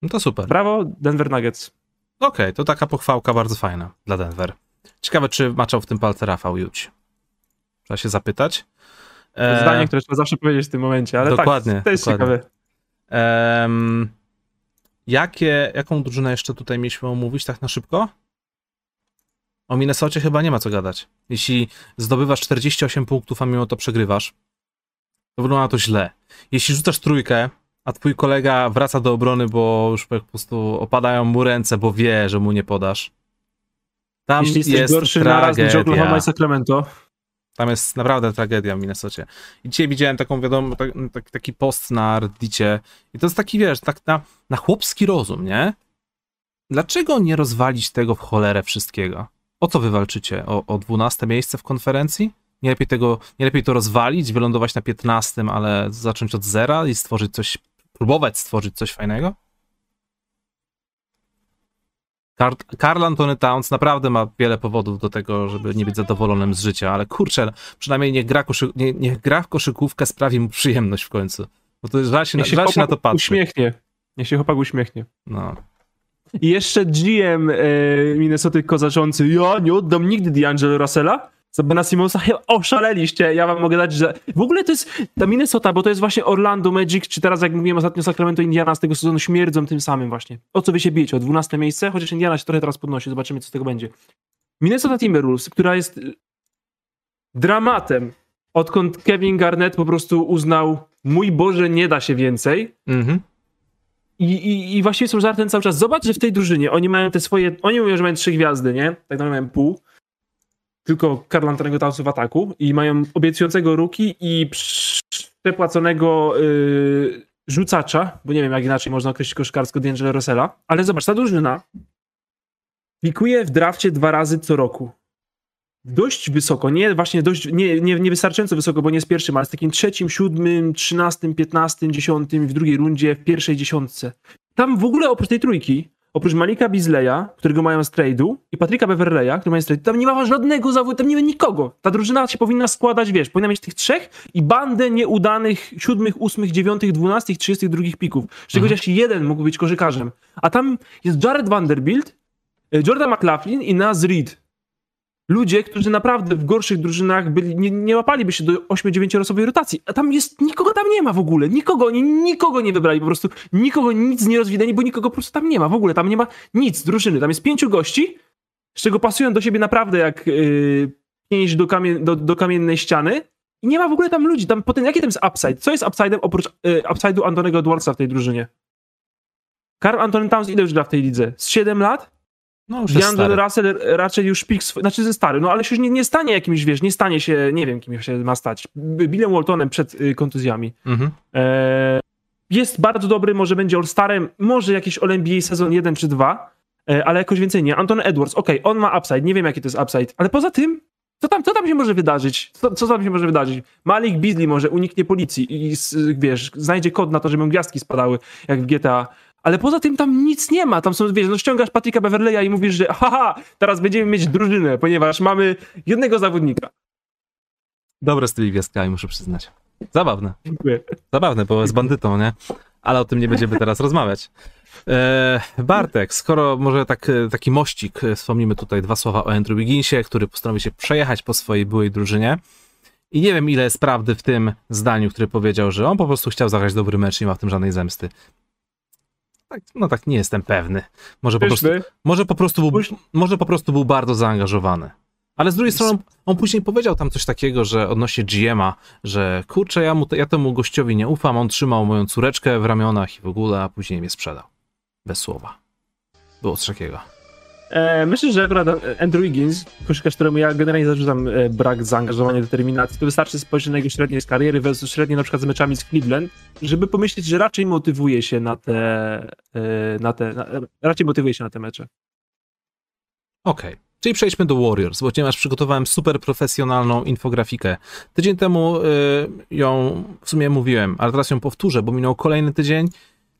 No to super. Brawo, Denver Nuggets. Okej, okay, to taka pochwałka bardzo fajna dla Denver. Ciekawe, czy maczał w tym palce Rafał Juć. Trzeba się zapytać. E... Zdanie, które trzeba zawsze powiedzieć w tym momencie, ale dokładnie, tak, to jest dokładnie. ciekawe. Um, Jakie, jaką drużynę jeszcze tutaj mieliśmy omówić tak na szybko? O Minnesocie chyba nie ma co gadać. Jeśli zdobywasz 48 punktów, a mimo to przegrywasz, to wygląda to źle. Jeśli rzucasz trójkę, a twój kolega wraca do obrony, bo już po prostu opadają mu ręce, bo wie, że mu nie podasz. Tam Jeśli jest gorszy tragedia. naraz niż Oklahoma i Sacramento. Tam jest naprawdę tragedia w Minnesocie. I dzisiaj widziałem taką, wiadomo, tak, taki post na Reddicie i to jest taki, wiesz, tak na, na chłopski rozum, nie? Dlaczego nie rozwalić tego w cholerę wszystkiego? O co wy walczycie? O, o 12 miejsce w konferencji? Nie lepiej, tego, nie lepiej to rozwalić, wylądować na 15, ale zacząć od zera i stworzyć coś, próbować stworzyć coś fajnego? Karl Antony Towns naprawdę ma wiele powodów do tego, żeby nie być zadowolonym z życia, ale kurczę, przynajmniej niech gra, koszy, nie, niech gra w koszykówkę sprawi mu przyjemność w końcu. Bo to żal się, niech się, żal się na to patrzy. uśmiechnie. Niech się chłopak uśmiechnie. No. I jeszcze GM e, Minnesota kozaczący, ja nie oddam nigdy D'Angelo Russella, za Bena Simonsa, oszaleliście, ja wam mogę dać, że w ogóle to jest ta Minnesota, bo to jest właśnie Orlando Magic, czy teraz jak mówiłem ostatnio Sacramento Indiana z tego sezonu śmierdzą tym samym właśnie. O co wy się bijecie? O 12 miejsce? Chociaż Indiana się trochę teraz podnosi, zobaczymy co z tego będzie. Minnesota Timberwolves, która jest dramatem, odkąd Kevin Garnett po prostu uznał, mój Boże, nie da się więcej. Mhm. I, i, I właściwie są żartem cały czas. Zobacz, że w tej drużynie oni mają te swoje, oni mówią, że mają trzy gwiazdy, nie? Tak naprawdę mają pół tylko Karl Antonego Townsu w ataku i mają obiecującego ruki i przepłaconego yy, rzucacza, bo nie wiem jak inaczej można określić koszkarsko D'Angelo Russella, ale zobacz, ta drużyna pikuje w drafcie dwa razy co roku. Dość wysoko, nie właśnie dość, nie, nie, nie wystarczająco wysoko, bo nie z pierwszym, ale z takim trzecim, siódmym, trzynastym, piętnastym, dziesiątym, w drugiej rundzie, w pierwszej dziesiątce. Tam w ogóle oprócz tej trójki oprócz Malika Bizleya, którego mają z trade'u, i Patryka Beverleya, który mają z trade'u, tam nie ma żadnego zawodu, tam nie ma nikogo. Ta drużyna się powinna składać, wiesz, powinna mieć tych trzech i bandę nieudanych siódmych, ósmych, dziewiątych, dwunastych, trzydziestych drugich pików, z czego mhm. chociaż jeden mógł być koszykarzem. A tam jest Jared Vanderbilt, e, Jordan McLaughlin i Naz Reed. Ludzie, którzy naprawdę w gorszych drużynach byli, nie, nie łapaliby się do 8-9 osobowej rotacji, a tam jest, nikogo tam nie ma w ogóle, nikogo, oni nikogo nie wybrali po prostu, nikogo nic nie rozwidali, bo nikogo po prostu tam nie ma w ogóle, tam nie ma nic drużyny, tam jest pięciu gości, z czego pasują do siebie naprawdę jak yy, pięć do, kamien, do, do kamiennej ściany i nie ma w ogóle tam ludzi, tam potem, jaki tam jest upside? Co jest upside'em oprócz yy, upside'u Antonego Edwardsa w tej drużynie? Karl Anthony Towns ile już gra w tej lidze? Z 7 lat? No, już stary. Russell raczej już pik, sw- znaczy ze stary, no ale się już nie, nie stanie jakimś, wiesz, nie stanie się, nie wiem kim się ma stać, Billem Waltonem przed y, kontuzjami. Mhm. E, jest bardzo dobry, może będzie All-Starem, może jakiś All-NBA sezon 1 czy 2, e, ale jakoś więcej nie. Anton Edwards, okej, on ma upside, nie wiem jaki to jest upside, ale poza tym, co tam, co tam się może wydarzyć? Co, co tam się może wydarzyć? Malik Beasley może uniknie policji i, s- wiesz, znajdzie kod na to, żeby gwiazdki spadały, jak w GTA. Ale poza tym tam nic nie ma. Tam są, wiesz, no ściągasz Patricka Beverleya i mówisz, że haha, teraz będziemy mieć drużynę, ponieważ mamy jednego zawodnika. Dobre z tymi gwiazdkami, muszę przyznać. Zabawne. Dziękuję. Zabawne, bo jest bandytą, nie? Ale o tym nie będziemy teraz rozmawiać. E, Bartek, skoro może tak, e, taki mościk, e, wspomnimy tutaj dwa słowa o Andrew Wigginsie, który postanowił się przejechać po swojej byłej drużynie. I nie wiem, ile jest prawdy w tym zdaniu, który powiedział, że on po prostu chciał zagrać dobry mecz nie ma w tym żadnej zemsty. Tak, no tak, nie jestem pewny. Może po, prostu, może, po prostu był, może po prostu był bardzo zaangażowany. Ale z drugiej strony on później powiedział tam coś takiego, że odnośnie GM-a, że kurczę, ja, mu, ja temu gościowi nie ufam, on trzymał moją córeczkę w ramionach i w ogóle, a później mnie sprzedał. Bez słowa. Było coś takiego. E, myślę, że akurat Andrew Wiggins, koszykarz, któremu ja generalnie zarzucam e, brak zaangażowania, determinacji, to wystarczy spojrzeć na jego średnie z kariery versus średnie na przykład z meczami z Cleveland, żeby pomyśleć, że raczej motywuje się na te, e, na te na, raczej motywuje się na te mecze. Okej. Czyli przejdźmy do Warriors, bo ponieważ przygotowałem super profesjonalną infografikę. Tydzień temu y, ją w sumie mówiłem, ale teraz ją powtórzę, bo minął kolejny tydzień,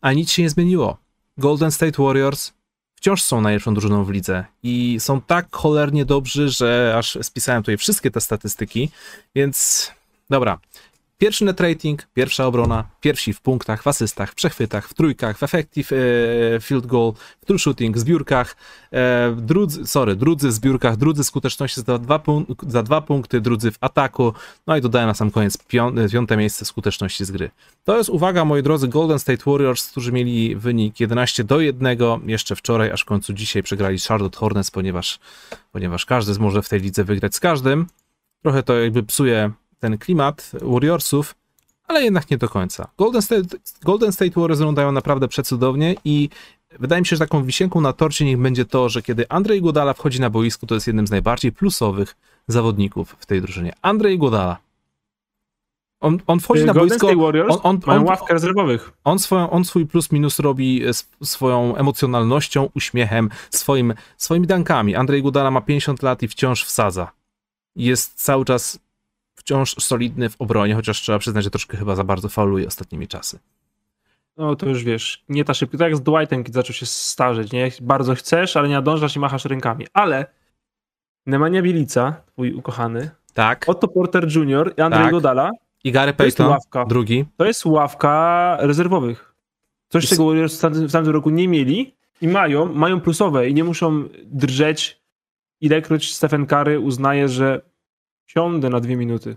a nic się nie zmieniło. Golden State Warriors wciąż są najlepszą drużyną w lidze i są tak cholernie dobrzy, że aż spisałem tutaj wszystkie te statystyki, więc dobra. Pierwszy net rating, pierwsza obrona, pierwsi w punktach, w asystach, w przechwytach, w trójkach, w effective e, field goal, w true shooting, zbiórkach, e, drudzy, sorry, drudzy w zbiórkach, drudzy skuteczności za dwa, punk- za dwa punkty, drudzy w ataku, no i dodałem na sam koniec pią- piąte miejsce skuteczności z gry. To jest, uwaga, moi drodzy, Golden State Warriors, którzy mieli wynik 11 do 1 jeszcze wczoraj, aż w końcu dzisiaj przegrali Charlotte Hornets, ponieważ, ponieważ każdy może w tej lidze wygrać z każdym. Trochę to jakby psuje ten klimat Warriorsów, ale jednak nie do końca. Golden State, Golden State Warriors wyglądają naprawdę przecudownie i wydaje mi się, że taką wisienką na torcie niech będzie to, że kiedy Andrzej Godala wchodzi na boisku, to jest jednym z najbardziej plusowych zawodników w tej drużynie. Andrzej Godala. On, on wchodzi na Golden boisko, State Warriors on, on, mają on, ławkę rezerwowych. on, swoją, on swój plus minus robi sw- swoją emocjonalnością, uśmiechem, swoim, swoimi dankami. Andrzej Gudala ma 50 lat i wciąż wsadza. Jest cały czas wciąż solidny w obronie, chociaż trzeba przyznać, że troszkę chyba za bardzo fauluje ostatnimi czasy. No to już wiesz, nie ta szybko. Tak jak z Dwightem, kiedy zaczął się starzeć, nie? Bardzo chcesz, ale nie nadążasz i machasz rękami. Ale Nemanja Bielica, twój ukochany, Tak. Otto Porter Jr. i Andrzej Tak. Godala, I Gary to jest Payton, ławka. drugi. to jest ławka rezerwowych. Coś, Jest- czego Warriors w tamtym roku nie mieli i mają, mają plusowe i nie muszą drżeć, ilekroć Stephen Curry uznaje, że siądę na dwie minuty.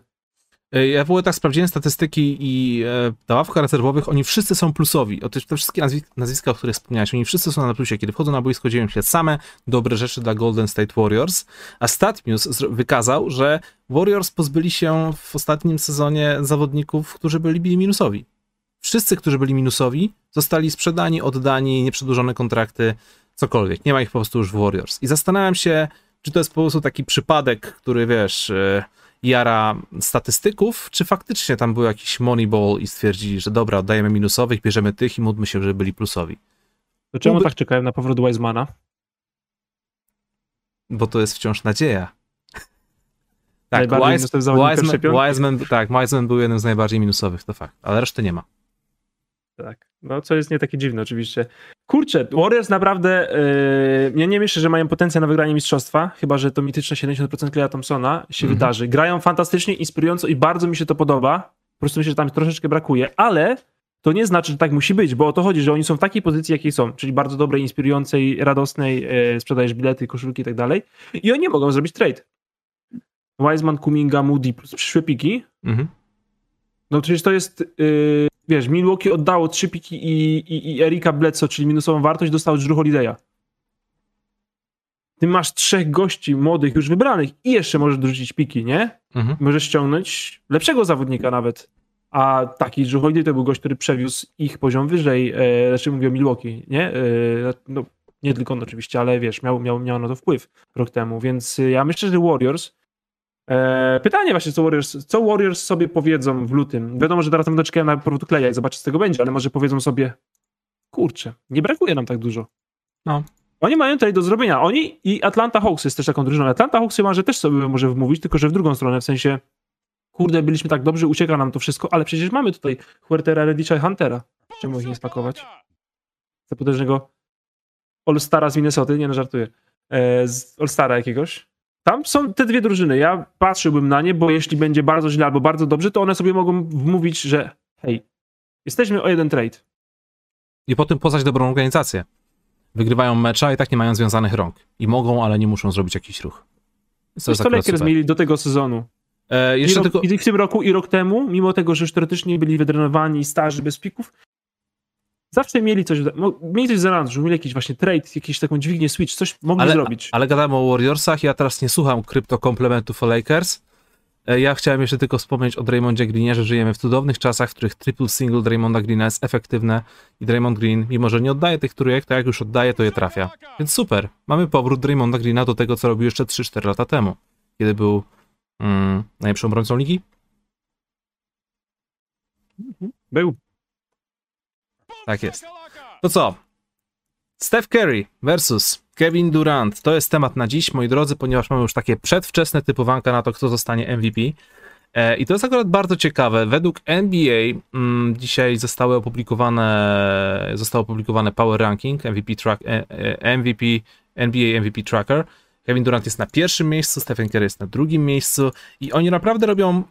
E, Ja w ogóle tak sprawdziłem statystyki i e, ta ławka rezerwowych, oni wszyscy są plusowi. O te, wszystkie nazwi- nazwiska, o których wspomniałeś, oni wszyscy są na plusie. Kiedy wchodzą na boisko, dzieją się same dobre rzeczy dla Golden State Warriors. A StatMuse wykazał, że Warriors pozbyli się w ostatnim sezonie zawodników, którzy byli, byli minusowi. Wszyscy, którzy byli minusowi, zostali sprzedani, oddani, nieprzedłużone kontrakty, cokolwiek. Nie ma ich po prostu już w Warriors. I zastanawiam się, czy to jest po prostu taki przypadek, który wiesz, e, jara statystyków, czy faktycznie tam był jakiś moneyball i stwierdzili, że dobra, oddajemy minusowych, bierzemy tych i módlmy się, żeby byli plusowi. To czemu Byłby- tak czekałem na powrót Wisemana? Bo to jest wciąż nadzieja. Tak, Wise. Wiseman, tak, Wiseman był jednym z najbardziej minusowych, to fakt, ale reszty nie ma. Tak. No, co jest nie takie dziwne oczywiście. Kurczę, Warriors naprawdę, yy, ja nie myślę, że mają potencjał na wygranie mistrzostwa, chyba, że to mityczne 70% Kleja Thompsona się Mhm. wydarzy. Grają fantastycznie, inspirująco i bardzo mi się to podoba. Po prostu myślę, że tam troszeczkę brakuje, ale to nie znaczy, że tak musi być, bo o to chodzi, że oni są w takiej pozycji, jakiej są, czyli bardzo dobrej, inspirującej, radosnej, yy, sprzedajesz bilety, koszulki i tak dalej i oni nie mogą zrobić trade. Wiseman, Kuminga, Moody plus przyszłe piki, Mhm. no przecież to jest, yy, wiesz, Milwaukee oddało trzy piki i, i, i Erika Bledsoe, czyli minusową wartość, dostał Drew Holiday'a. Ty masz trzech gości młodych, już wybranych i jeszcze możesz dorzucić piki, nie? Mhm. Możesz ściągnąć lepszego zawodnika nawet. A taki Drew Holiday to był gość, który przewiózł ich poziom wyżej, e, znaczy mówię o Milwaukee, nie? E, no, nie tylko on oczywiście, ale wiesz, miał, miał, miał na to wpływ rok temu, więc ja myślę, że Warriors e, pytanie właśnie, co Warriors, co Warriors sobie powiedzą w lutym. Wiadomo, że teraz będą czekają na powrót Kleja i zobaczyć, co z tego będzie, ale może powiedzą sobie kurczę, nie brakuje nam tak dużo. No. Oni mają tutaj do zrobienia. Oni i Atlanta Hawks jest też taką drużyną. Atlanta Hawks może też sobie może wmówić, tylko że w drugą stronę, w sensie kurde, byliśmy tak dobrzy, ucieka nam to wszystko, ale przecież mamy tutaj Huertera, Reddisha i Huntera. Czemu ich nie spakować? Za potężnego All-Stara z Minnesoty, nie no żartuję, e, z All-Stara jakiegoś. Tam są te dwie drużyny. Ja patrzyłbym na nie, bo jeśli będzie bardzo źle albo bardzo dobrze, to one sobie mogą wmówić, że hej, jesteśmy o jeden trade. I potem poznać dobrą organizację. Wygrywają mecza i tak nie mają związanych rąk. I mogą, ale nie muszą zrobić jakiś ruch. To jest to Lakers mieli do tego sezonu. E, I, jeszcze rok, tylko... I w tym roku i rok temu, mimo tego, że już teoretycznie byli wydrenowani, starzy, bez pików, zawsze mieli coś, mieli coś w zanadrzu, mieli jakiś właśnie trade, jakiś taką dźwignię switch, coś mogli Ale, zrobić. ale gadamy o Warriorsach, ja teraz nie słucham kryptokomplementów o Lakers. E, Ja chciałem jeszcze tylko wspomnieć o Draymondzie Greenie, że żyjemy w cudownych czasach, w których triple single Draymonda Greena jest efektywne i Draymond Green, mimo że nie oddaje tych trójek, to jak już oddaje, to je trafia. Więc super. Mamy powrót Draymonda Greena do tego, co robił jeszcze 3-4 lata temu, kiedy był mm, najlepszym obrońcą ligi. Był. Tak jest. To co? Steph Curry versus Kevin Durant. To jest temat na dziś, moi drodzy, ponieważ mamy już takie przedwczesne typowanka na to, kto zostanie MVP. E, I to jest akurat bardzo ciekawe. Według NBA mm, dzisiaj zostały opublikowane, został opublikowany Power Ranking, MVP, track, e, e, MVP, NBA MVP Tracker. Kevin Durant jest na pierwszym miejscu, Stephen Curry jest na drugim miejscu i oni naprawdę robią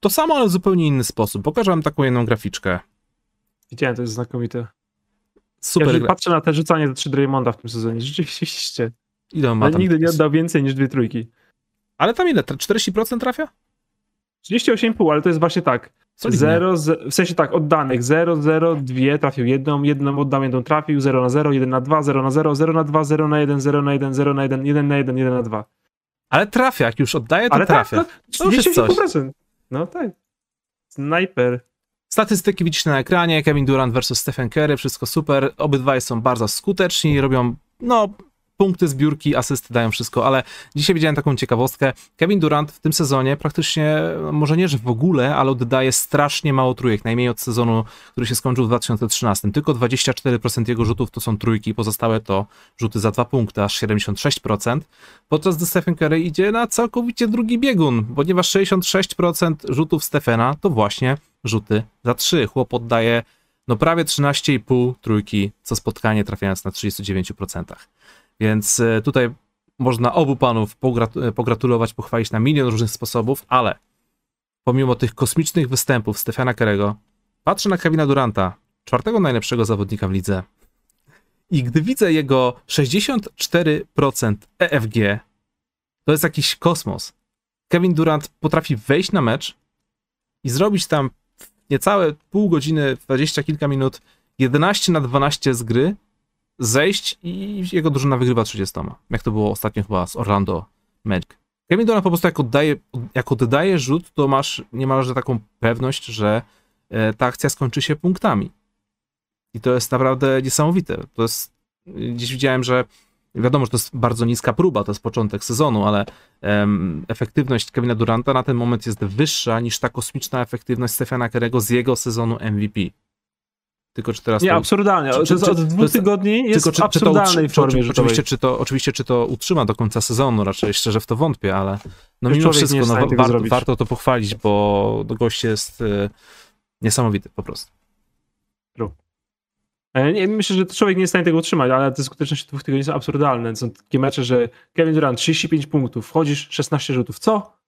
to samo, ale w zupełnie inny sposób. Pokażę wam taką jedną graficzkę. Widziałem, to jest znakomite. Super ja patrzę na te rzucanie za trzy Draymonda w tym sezonie, (laughs) rzeczywiście. Ile on ma nigdy nie oddał więcej niż dwie trójki. Ale tam ile? 40% trafia? 38,5, ale to jest właśnie tak. 0, z, w sensie tak, oddanych 0, 0, 2, trafił jedną, jedną oddał, jedną trafił, 0 na 0, 1 na 2, 0 na 0, 0 na 2, 0 na 1, 0 na 1, 0 na 1, 1 na 1, 1 na 2. Ale trafia, jak już oddaje, to Ale trafia. tak, To no, już jest coś. 38%. No tak. Snajper. Statystyki widzicie na ekranie, Kevin Durant versus Stephen Curry, wszystko super, obydwaj są bardzo skuteczni, robią, no, punkty, zbiórki, asysty, dają wszystko, ale dzisiaj widziałem taką ciekawostkę, Kevin Durant w tym sezonie praktycznie, no, może nie, że w ogóle, ale oddaje strasznie mało trójek, najmniej od sezonu, który się skończył w 2013, tylko 24% jego rzutów to są trójki, pozostałe to rzuty za dwa punkty, aż 76%, podczas gdy Stephen Curry idzie na całkowicie drugi biegun, ponieważ 66% rzutów Stephena to właśnie rzuty za 3. Chłop oddaje no prawie 13,5 trójki co spotkanie, trafiając na 39%. Więc e, tutaj można obu panów e, pogratulować, pochwalić na milion różnych sposobów, ale pomimo tych kosmicznych występów Stefana Kerego, patrzę na Kevina Duranta, czwartego najlepszego zawodnika w lidze. I gdy widzę jego 64% EFG, to jest jakiś kosmos. Kevin Durant potrafi wejść na mecz i zrobić tam niecałe pół godziny, 20 kilka minut, 11 na 12 z gry, zejść i jego drużyna wygrywa 30. Jak to było ostatnio chyba z Orlando Magic. Kevin Durant po prostu jak oddaje, jak oddaje rzut, to masz niemalże taką pewność, że e, ta akcja skończy się punktami. I to jest naprawdę niesamowite. To jest, gdzieś widziałem, że wiadomo, że to jest bardzo niska próba, to jest początek sezonu, ale em, efektywność Kevina Duranta na ten moment jest wyższa niż ta kosmiczna efektywność Stephena Kerego z jego sezonu MVP. Tylko czy teraz Nie, to, absurdalnie. czy- czy- czy- od dwóch tygodni jest tylko czy, czy to, absurdalnej utrzy- formie oczywiście, czy to, oczywiście, czy to utrzyma do końca sezonu, raczej szczerze w to wątpię, ale no mimo wszystko no, warto, warto to pochwalić, bo gość jest y, niesamowity po prostu. E, Nie, myślę, że człowiek nie jest w stanie tego utrzymać, ale te skuteczności dwóch tygodni są absurdalne. Są takie mecze, że Kevin Durant 35 punktów, wchodzisz 16 rzutów. Co?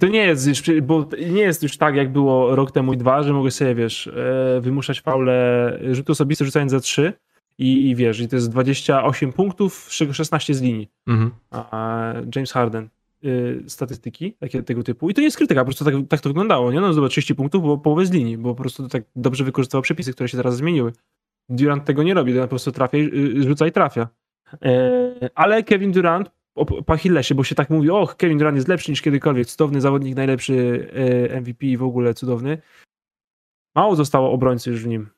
To nie jest już, bo nie jest już tak, jak było rok temu i dwa, że mogę sobie, wiesz, e, wymuszać faule rzuty osobiste rzucając za trzy I, I wiesz, i to jest 28 punktów, z czego 16 z linii. Mhm. A James Harden. Y, statystyki takie, tego typu. I to nie jest krytyka, po prostu tak, tak to wyglądało. Nie? No, zdobył 30 punktów, bo połowę z linii, bo po prostu tak dobrze wykorzystywał przepisy, które się teraz zmieniły. Durant tego nie robi, po prostu trafia, y, rzuca i trafia. E, ale Kevin Durant po Achillesie, bo się tak mówi, och, Kevin Durant jest lepszy niż kiedykolwiek, cudowny zawodnik, najlepszy e, MVP i w ogóle cudowny. Mało zostało obrońcy już w nim.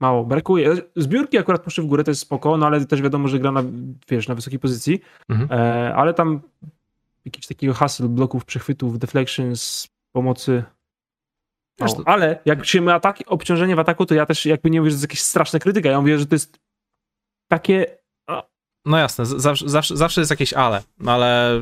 Mało, brakuje. Zbiórki akurat poszły w górę, to jest spoko, no ale też wiadomo, że gra na, wiesz, na wysokiej pozycji, mhm. e, ale tam jakiś takiego hustle, bloków, przechwytów, deflections, pomocy ale jak się ataki, obciążenie w ataku, to ja też jakby nie mówię, że to jest jakieś straszne krytyka. Ja mówię, że to jest takie. No jasne, zawsze, zawsze, zawsze jest jakieś ale, ale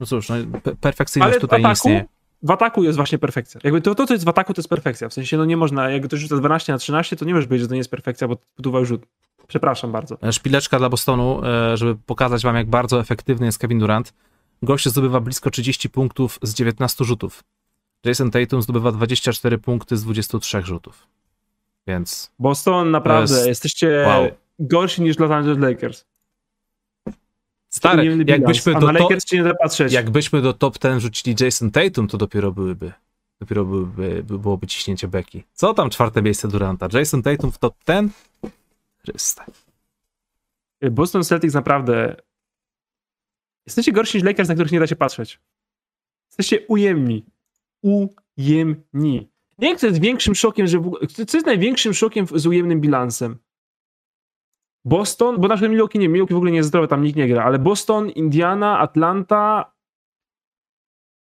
no cóż, no, perfekcyjność ale tutaj ataku, nie istnieje. W ataku jest właśnie perfekcja. Jakby to, to, co jest w ataku, to jest perfekcja. W sensie, no nie można, jak ktoś rzuca 12 na 13, to nie możesz powiedzieć, że to nie jest perfekcja, bo budował rzut. Przepraszam bardzo. Szpileczka dla Bostonu, e, żeby pokazać wam, jak bardzo efektywny jest Kevin Durant. Gość zdobywa blisko 30 punktów z 19 rzutów. Jason Tatum zdobywa 24 punkty z 23 rzutów. Więc. Boston, naprawdę, jest... jesteście wow. gorsi niż Los Angeles Lakers. Stary, jakbyśmy do, top, nie jakbyśmy do top 10 rzucili Jason Tatum, to dopiero byłyby. Dopiero byłyby, byłoby ciśnięcie beki. Co tam czwarte miejsce Duranta? Jason Tatum w top 10? Chryste. Boston Celtics naprawdę. Jesteście gorsi niż Lakers, na których nie da się patrzeć. Jesteście ujemni ujemni. Nie wiem, co jest większym szokiem, że w, co jest największym szokiem z ujemnym bilansem? Boston, bo nasze Milwaukee nie, Milwaukee w ogóle nie jest zdrowe, tam nikt nie gra, ale Boston, Indiana, Atlanta,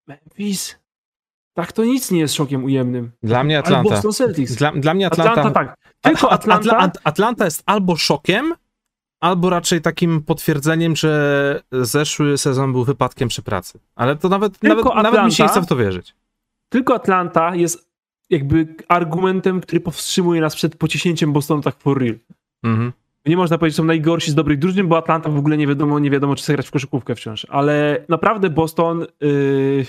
Memphis. Tak, to nic nie jest szokiem ujemnym. Dla mnie Atlanta. Boston Celtics. Dla, dla mnie Atlanta. Atlanta tak. Tylko Atlanta. Atlanta, Atlanta jest albo szokiem, albo raczej takim potwierdzeniem, że zeszły sezon był wypadkiem przy pracy. Ale to nawet, nawet, Atlanta, nawet mi się nie chce w to wierzyć. Tylko Atlanta jest jakby argumentem, który powstrzymuje nas przed pociśnięciem Bostonu tak for real. Mhm. Nie można powiedzieć, że są najgorsi z dobrych drużyn, bo Atlanta w ogóle nie wiadomo, nie wiadomo, czy chce grać w koszykówkę wciąż. Ale naprawdę Boston, yy,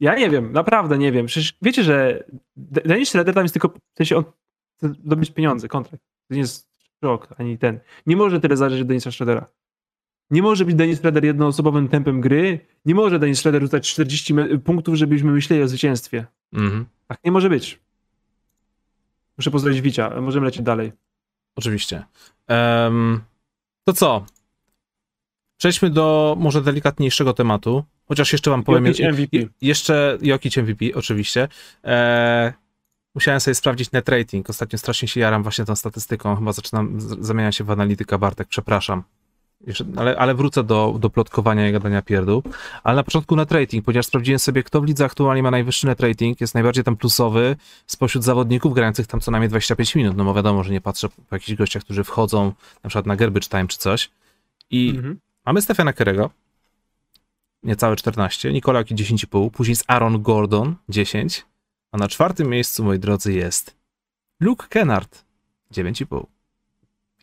ja nie wiem, naprawdę nie wiem. Przecież wiecie, że Dennis Schroeder tam jest tylko, w sensie on chce zdobyć pieniądze, kontrakt. To nie jest rok, ani ten. Nie może tyle zależeć od Denisa Schroedera. Nie może być Dennis Schroeder jednoosobowym tempem gry. Nie może Dennis Schroeder rzucać 40 punktów, żebyśmy myśleli o zwycięstwie. Mhm. Tak nie może być. Muszę pozdrowić Wicia. Możemy lecieć dalej. Oczywiście. Um, to co? Przejdźmy do może delikatniejszego tematu. Chociaż jeszcze wam powiem. Jokic MVP. Jeszcze Jokic MVP, oczywiście. E, musiałem sobie sprawdzić net rating. Ostatnio strasznie się jaram właśnie tą statystyką. Chyba zaczynam zamieniać się w analityka Bartek, przepraszam ale, ale wrócę do, do plotkowania i gadania pierdół. Ale na początku net rating, ponieważ sprawdziłem sobie, kto w lidze aktualnie ma najwyższy net rating, jest najbardziej tam plusowy spośród zawodników grających tam co najmniej 25 minut. No bo wiadomo, że nie patrzę po jakichś gościach, którzy wchodzą na przykład na garbage time czy coś. I mhm. mamy Stefana Kerego, niecałe 14, Nikolaki 10,5, później jest Aaron Gordon 10, a na czwartym miejscu, moi drodzy, jest Luke Kennard 9,5.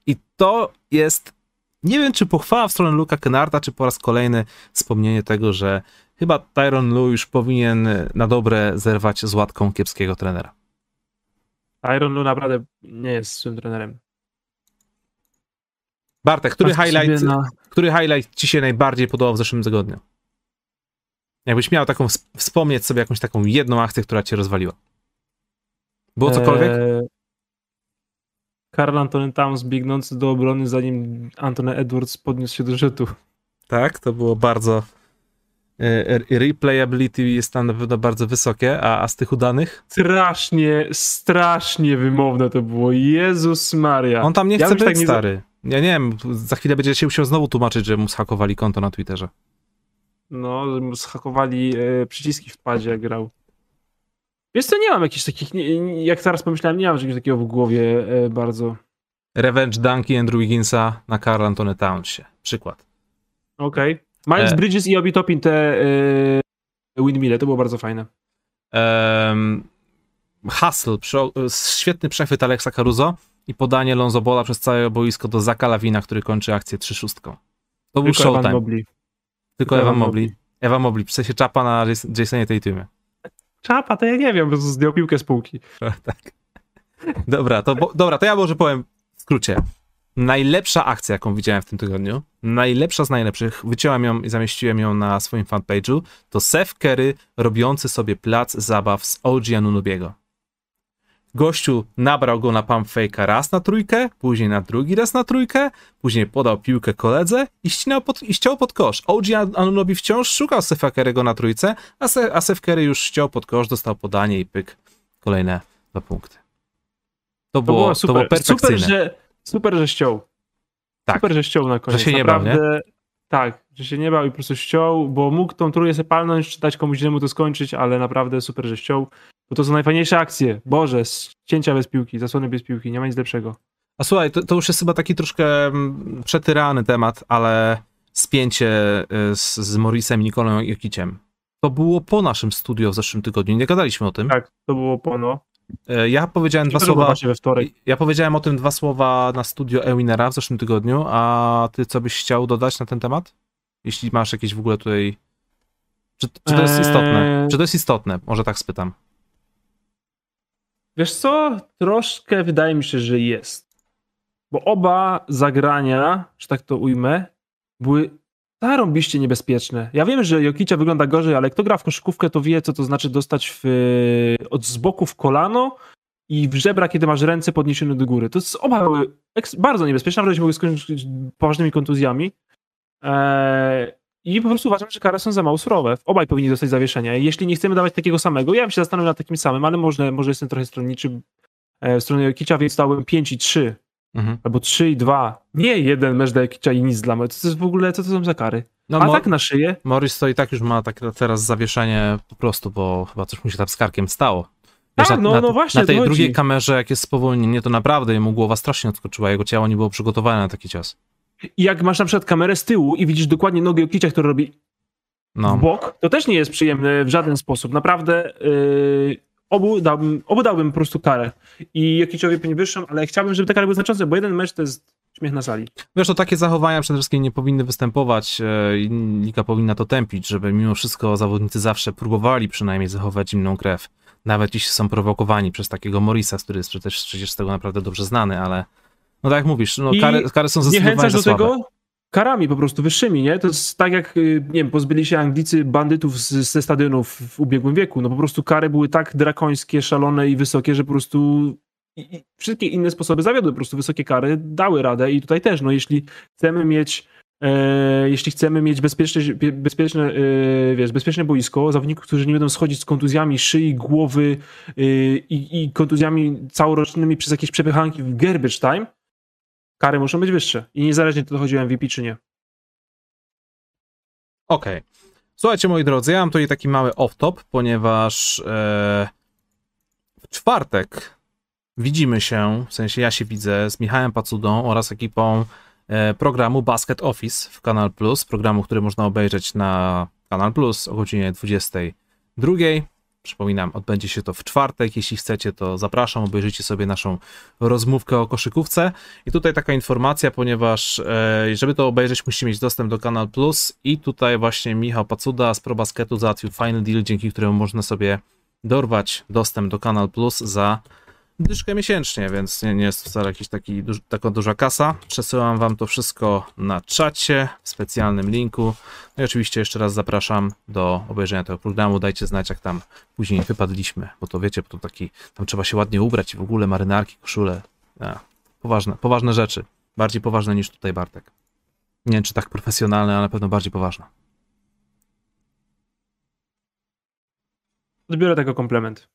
I to jest nie wiem, czy pochwała w stronę Luka Kennarda, czy po raz kolejny wspomnienie tego, że chyba Tyron Lu już powinien na dobre zerwać z łatką kiepskiego trenera. Tyron Lu naprawdę nie jest swym trenerem. Bartek, który highlight, na... który highlight ci się najbardziej podobał w zeszłym tygodniu? Jakbyś miał taką, wspomnieć sobie jakąś taką jedną akcję, która cię rozwaliła. Było cokolwiek? Eee, Karl Antony Towns biegnący do obrony, zanim Antony Edwards podniósł się do rzutu. Tak, to było bardzo. E, replayability jest tam na pewno bardzo wysokie, a, a z tych udanych? Strasznie, strasznie wymowne to było. Jezus Maria. On tam nie chce ja być tak stary. Nie... Ja nie wiem, za chwilę będzie się musiał znowu tłumaczyć, że mu schakowali konto na Twitterze. No, że mu schakowali e, przyciski w padzie, jak grał. Wiesz co, nie mam jakichś takich, nie, jak teraz pomyślałem, nie mam czegoś takiego w głowie e, bardzo. Revenge Dunky Andrew Wigginsa na Carl Antony Townsie. Przykład. Okej. Okay. Miles e... Bridges i Obi Topin te e, windmille, to było bardzo fajne. Um, hustle, świetny przechwyt Alexa Caruso i podanie Lonzo Bola przez całe boisko do Zaka Lawina, który kończy akcję 3-6. To był Tylko showtime. Evan Mobley. Tylko Evan, Evan Mobley. Ewa Mobley, w sensie czapa na Jasonie Tatumie. Czapa, to ja nie wiem, zdjął piłkę z półki. (laughs) tak. Dobra, to, bo, dobra, to ja może powiem w skrócie. Najlepsza akcja, jaką widziałem w tym tygodniu, najlepsza z najlepszych, wyciąłem ją i zamieściłem ją na swoim fanpage'u, to Seth Curry robiący sobie plac zabaw z OG Anunobiego. Gościu nabrał go na pump fake'a raz na trójkę, później na drugi raz na trójkę, później podał piłkę koledze i, ścinał pod, i ściął pod kosz. OG Anunobi wciąż szukał Sefa Curry'ego na trójce, a, Se, a Seth Curry już ściął pod kosz, dostał podanie i pyk, kolejne dwa punkty. To było, to było, super. To było perfekcyjne. Super, że, super, że ściął. Tak. Super, że ściął na koniec. Że się nie bał, nie? Tak, że się nie bał i po prostu ściął, bo mógł tą trójkę sobie palnąć, czy dać komuś innemu to skończyć, ale naprawdę super, że ściął. Bo to są najfajniejsze akcje. Boże, cięcia bez piłki, zasłony bez piłki, nie ma nic lepszego. A słuchaj, to, to już jest chyba taki troszkę mm, przetyrany temat, ale spięcie y, z, z Morrisem i Nikolą Jokiciem. To było po naszym studio w zeszłym tygodniu, nie gadaliśmy o tym. Tak, to było po, no. E, ja powiedziałem dwa słowa. We wtorek. Ja powiedziałem o tym dwa słowa na studio Ewinera w zeszłym tygodniu, a ty co byś chciał dodać na ten temat? Jeśli masz jakieś w ogóle tutaj. Czy, czy to jest istotne? Eee. Czy to jest istotne? Może tak spytam. Wiesz co? Troszkę wydaje mi się, że jest. Bo oba zagrania, że tak to ujmę, były zarąbiście niebezpieczne. Ja wiem, że Jokicia wygląda gorzej, ale kto gra w koszykówkę, to wie, co to znaczy dostać w, od z boku w kolano i w żebra, kiedy masz ręce podniesione do góry. To jest oba były bardzo niebezpieczne, nawet mogły skończyć poważnymi kontuzjami. Eee, I po prostu uważam, że kary są za mało surowe. Obaj powinni dostać zawieszenia. Jeśli nie chcemy dawać takiego samego, ja bym się zastanowił nad takim samym, ale może, może jestem trochę stronniczy e, w stronę Jokicia, więc dałem 5 i 3 Mhm. Albo 3 i 2. Nie jeden mecz dla i nic dla mnie. To jest w ogóle, co to są za kary? No, A tak na szyję? Morris to i tak już ma tak teraz zawieszenie po prostu, bo chyba coś mu się tam z karkiem stało. Wiesz, tak, no, na, no właśnie. Na tej drugiej kamerze, jak jest spowolnienie, to naprawdę jemu głowa strasznie odskoczyła. Jego ciało nie było przygotowane na taki cios. I jak masz na przykład kamerę z tyłu i widzisz dokładnie nogę Jokicia, który robi no. w bok, to też nie jest przyjemne w żaden sposób. Naprawdę yy, obu dałbym, obu dałbym po prostu karę. I Jokiciowi pewnie wyższą, ale chciałbym, żeby te kary były znaczące, bo jeden mecz to jest śmiech na sali. Wiesz, to takie zachowania przede wszystkim nie powinny występować e, i Liga powinna to tępić, żeby mimo wszystko zawodnicy zawsze próbowali przynajmniej zachować zimną krew. Nawet jeśli są prowokowani przez takiego Morisa, który jest przecież, przecież z tego naprawdę dobrze znany, ale no tak jak mówisz, no, kary, kary są zdecydowanie do słabe. tego, karami po prostu wyższymi, nie? To jest tak jak, y, nie wiem, pozbyli się Anglicy bandytów z, ze stadionów w ubiegłym wieku. No po prostu kary były tak drakońskie, szalone i wysokie, że po prostu wszystkie inne sposoby zawiodły. Po prostu wysokie kary dały radę i tutaj też, no jeśli chcemy mieć e, jeśli chcemy mieć bezpieczne, bezpieczne, e, wiesz, bezpieczne boisko, zawodników, którzy nie będą schodzić z kontuzjami szyi, głowy e, i, i kontuzjami całorocznymi przez jakieś przepychanki w garbage time, kary muszą być wyższe. I niezależnie to chodzi o MVP czy nie. Okej. Okay. Słuchajcie, moi drodzy, ja mam tutaj taki mały off-top, ponieważ e, w czwartek widzimy się, w sensie ja się widzę z Michałem Pacudą oraz ekipą e, programu Basket Office w Kanal Plus, programu, który można obejrzeć na Kanal Plus o godzinie 22. Przypominam, odbędzie się to w czwartek. Jeśli chcecie, to zapraszam, obejrzyjcie sobie naszą rozmówkę o koszykówce. I tutaj taka informacja, ponieważ e, żeby to obejrzeć, musi mieć dostęp do Kanal Plus. I tutaj właśnie Michał Pacuda z ProBasketu załatwił fajny deal, dzięki któremu można sobie dorwać dostęp do Kanal Plus za dyszkę miesięcznie, więc nie, nie jest to wcale jakaś taki, duż, taka duża kasa. Przesyłam wam to wszystko na czacie, w specjalnym linku. No i oczywiście jeszcze raz zapraszam do obejrzenia tego programu. Dajcie znać, jak tam później wypadliśmy, bo to wiecie, bo to taki, tam trzeba się ładnie ubrać i w ogóle marynarki, koszule. Ja, poważne, poważne rzeczy. Bardziej poważne niż tutaj Bartek. Nie wiem, czy tak profesjonalne, ale na pewno bardziej poważne. Odbiorę tego komplement.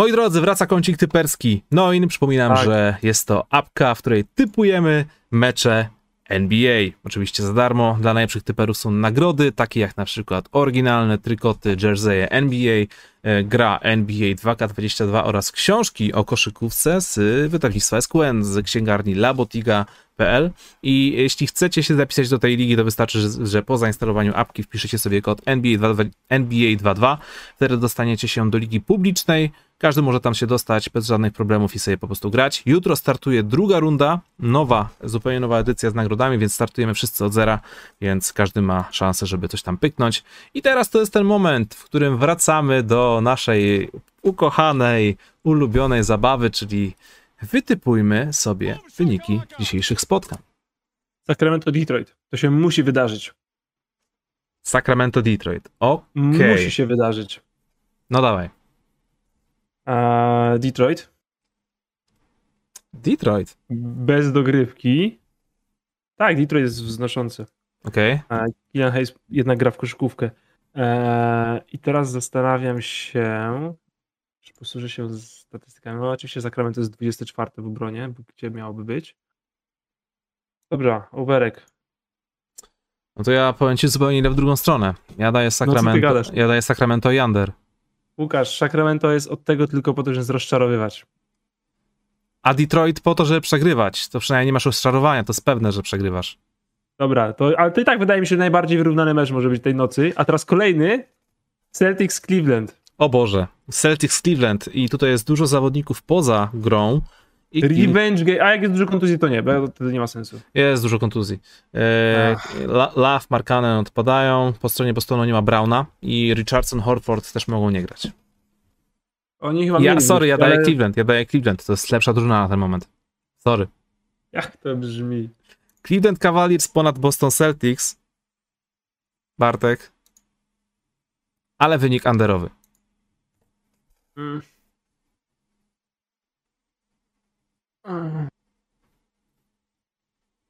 Moi drodzy, wraca kącik typerski. No i przypominam, tak. że jest to apka, w której typujemy mecze NBA. Oczywiście za darmo. Dla najlepszych typerów są nagrody, takie jak na przykład oryginalne trykoty, jerseje NBA, e, gra NBA 2K22 oraz książki o koszykówce z wydawnictwa SQN, z księgarni I jeśli chcecie się zapisać do tej ligi, to wystarczy, że, że po zainstalowaniu apki wpiszecie sobie kod NBA22, NBA22. Wtedy dostaniecie się do ligi publicznej każdy może tam się dostać bez żadnych problemów i sobie po prostu grać. Jutro startuje druga runda, nowa, zupełnie nowa edycja z nagrodami, więc startujemy wszyscy od zera, więc każdy ma szansę, żeby coś tam pyknąć. I teraz to jest ten moment, w którym wracamy do naszej ukochanej, ulubionej zabawy, czyli wytypujmy sobie wyniki dzisiejszych spotkań. Sacramento Detroit. To się musi wydarzyć. Sacramento Detroit. Okej. Musi się wydarzyć. No dawaj. A Detroit Detroit. bez dogrywki. Tak, Detroit jest wznoszący. Okej. A Killian Hayes jednak gra w koszykówkę. Eee, I teraz zastanawiam się, posłużę się statystykami. No, oczywiście Sacramento jest 24 w obronie, gdzie miałoby być. Dobra, Oberek. No to ja powiem ci zupełnie ile w drugą stronę. Ja daję No Sacramento. gadasz? ja daję Sacramento i under. Łukasz, Sacramento jest od tego tylko po to, żeby rozczarowywać. A Detroit po to, żeby przegrywać. To przynajmniej nie masz rozczarowania, to jest pewne, że przegrywasz. Dobra, to, ale to i tak wydaje mi się, najbardziej wyrównany mecz może być tej nocy. A teraz kolejny Celtics Cleveland. O Boże. Celtics Cleveland i tutaj jest dużo zawodników poza grą. I Revenge game. A jak jest dużo kontuzji, to nie, bo wtedy nie ma sensu. Jest dużo kontuzji. E, La- Love, Markanen odpadają. Po stronie Bostonu nie ma Browna i Richardson, Horford też mogą nie grać. Oni chyba Ja, sorry, ja daję ale- Cleveland. Ja daję Cleveland. To jest lepsza drużyna na ten moment. Sorry. Jak to brzmi? Cleveland Cavaliers ponad Boston Celtics. Bartek. Ale wynik underowy. Mm.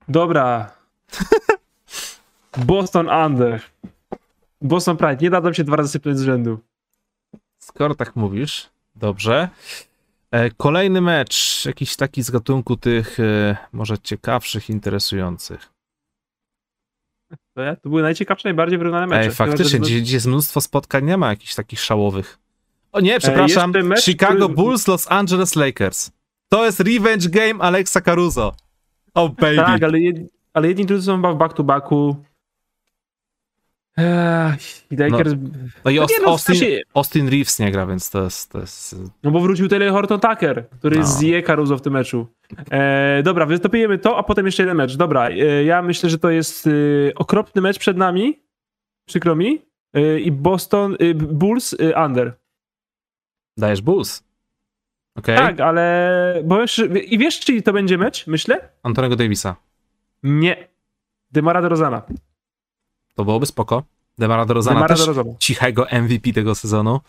Dobra. (laughs) Boston Under. Boston Pride. Nie dadzą się dwa razy sypnąć z rzędu. Skoro tak mówisz, dobrze. E, Kolejny mecz, jakiś taki z gatunku tych e, może ciekawszych, interesujących. To, ja- to były najciekawsze, najbardziej wyrównane mecze. Ej, faktycznie, gdzie jest mnóstwo spotkań, nie ma jakichś takich szałowych. O nie, przepraszam, jeszcze mecz, Chicago który- Bulls, Los Angeles Lakers. To jest revenge game Alexa Caruso. Oh baby. Tak, ale, jed, ale jedni drudzy są w back-to-backu. I Lakers... No i No nie, no, w Austin, sensie- Austin Reeves nie gra, więc to jest... To jest No bo wrócił Taylor Horton Tucker, który No. zje Caruso w tym meczu. E, dobra, wystąpimy to, a potem jeszcze jeden mecz. Dobra, e, ja myślę, że to jest e, okropny mecz przed nami. Przykro mi. E, I Boston, e, Bulls e, under. Dajesz Bulls. Okej, Tak, ale... Bo wiesz, I wiesz, czy to będzie mecz, myślę? Antonego Davisa. Nie. Demara DeRozana. To byłoby spoko. Demara Demara też cichego MVP tego sezonu.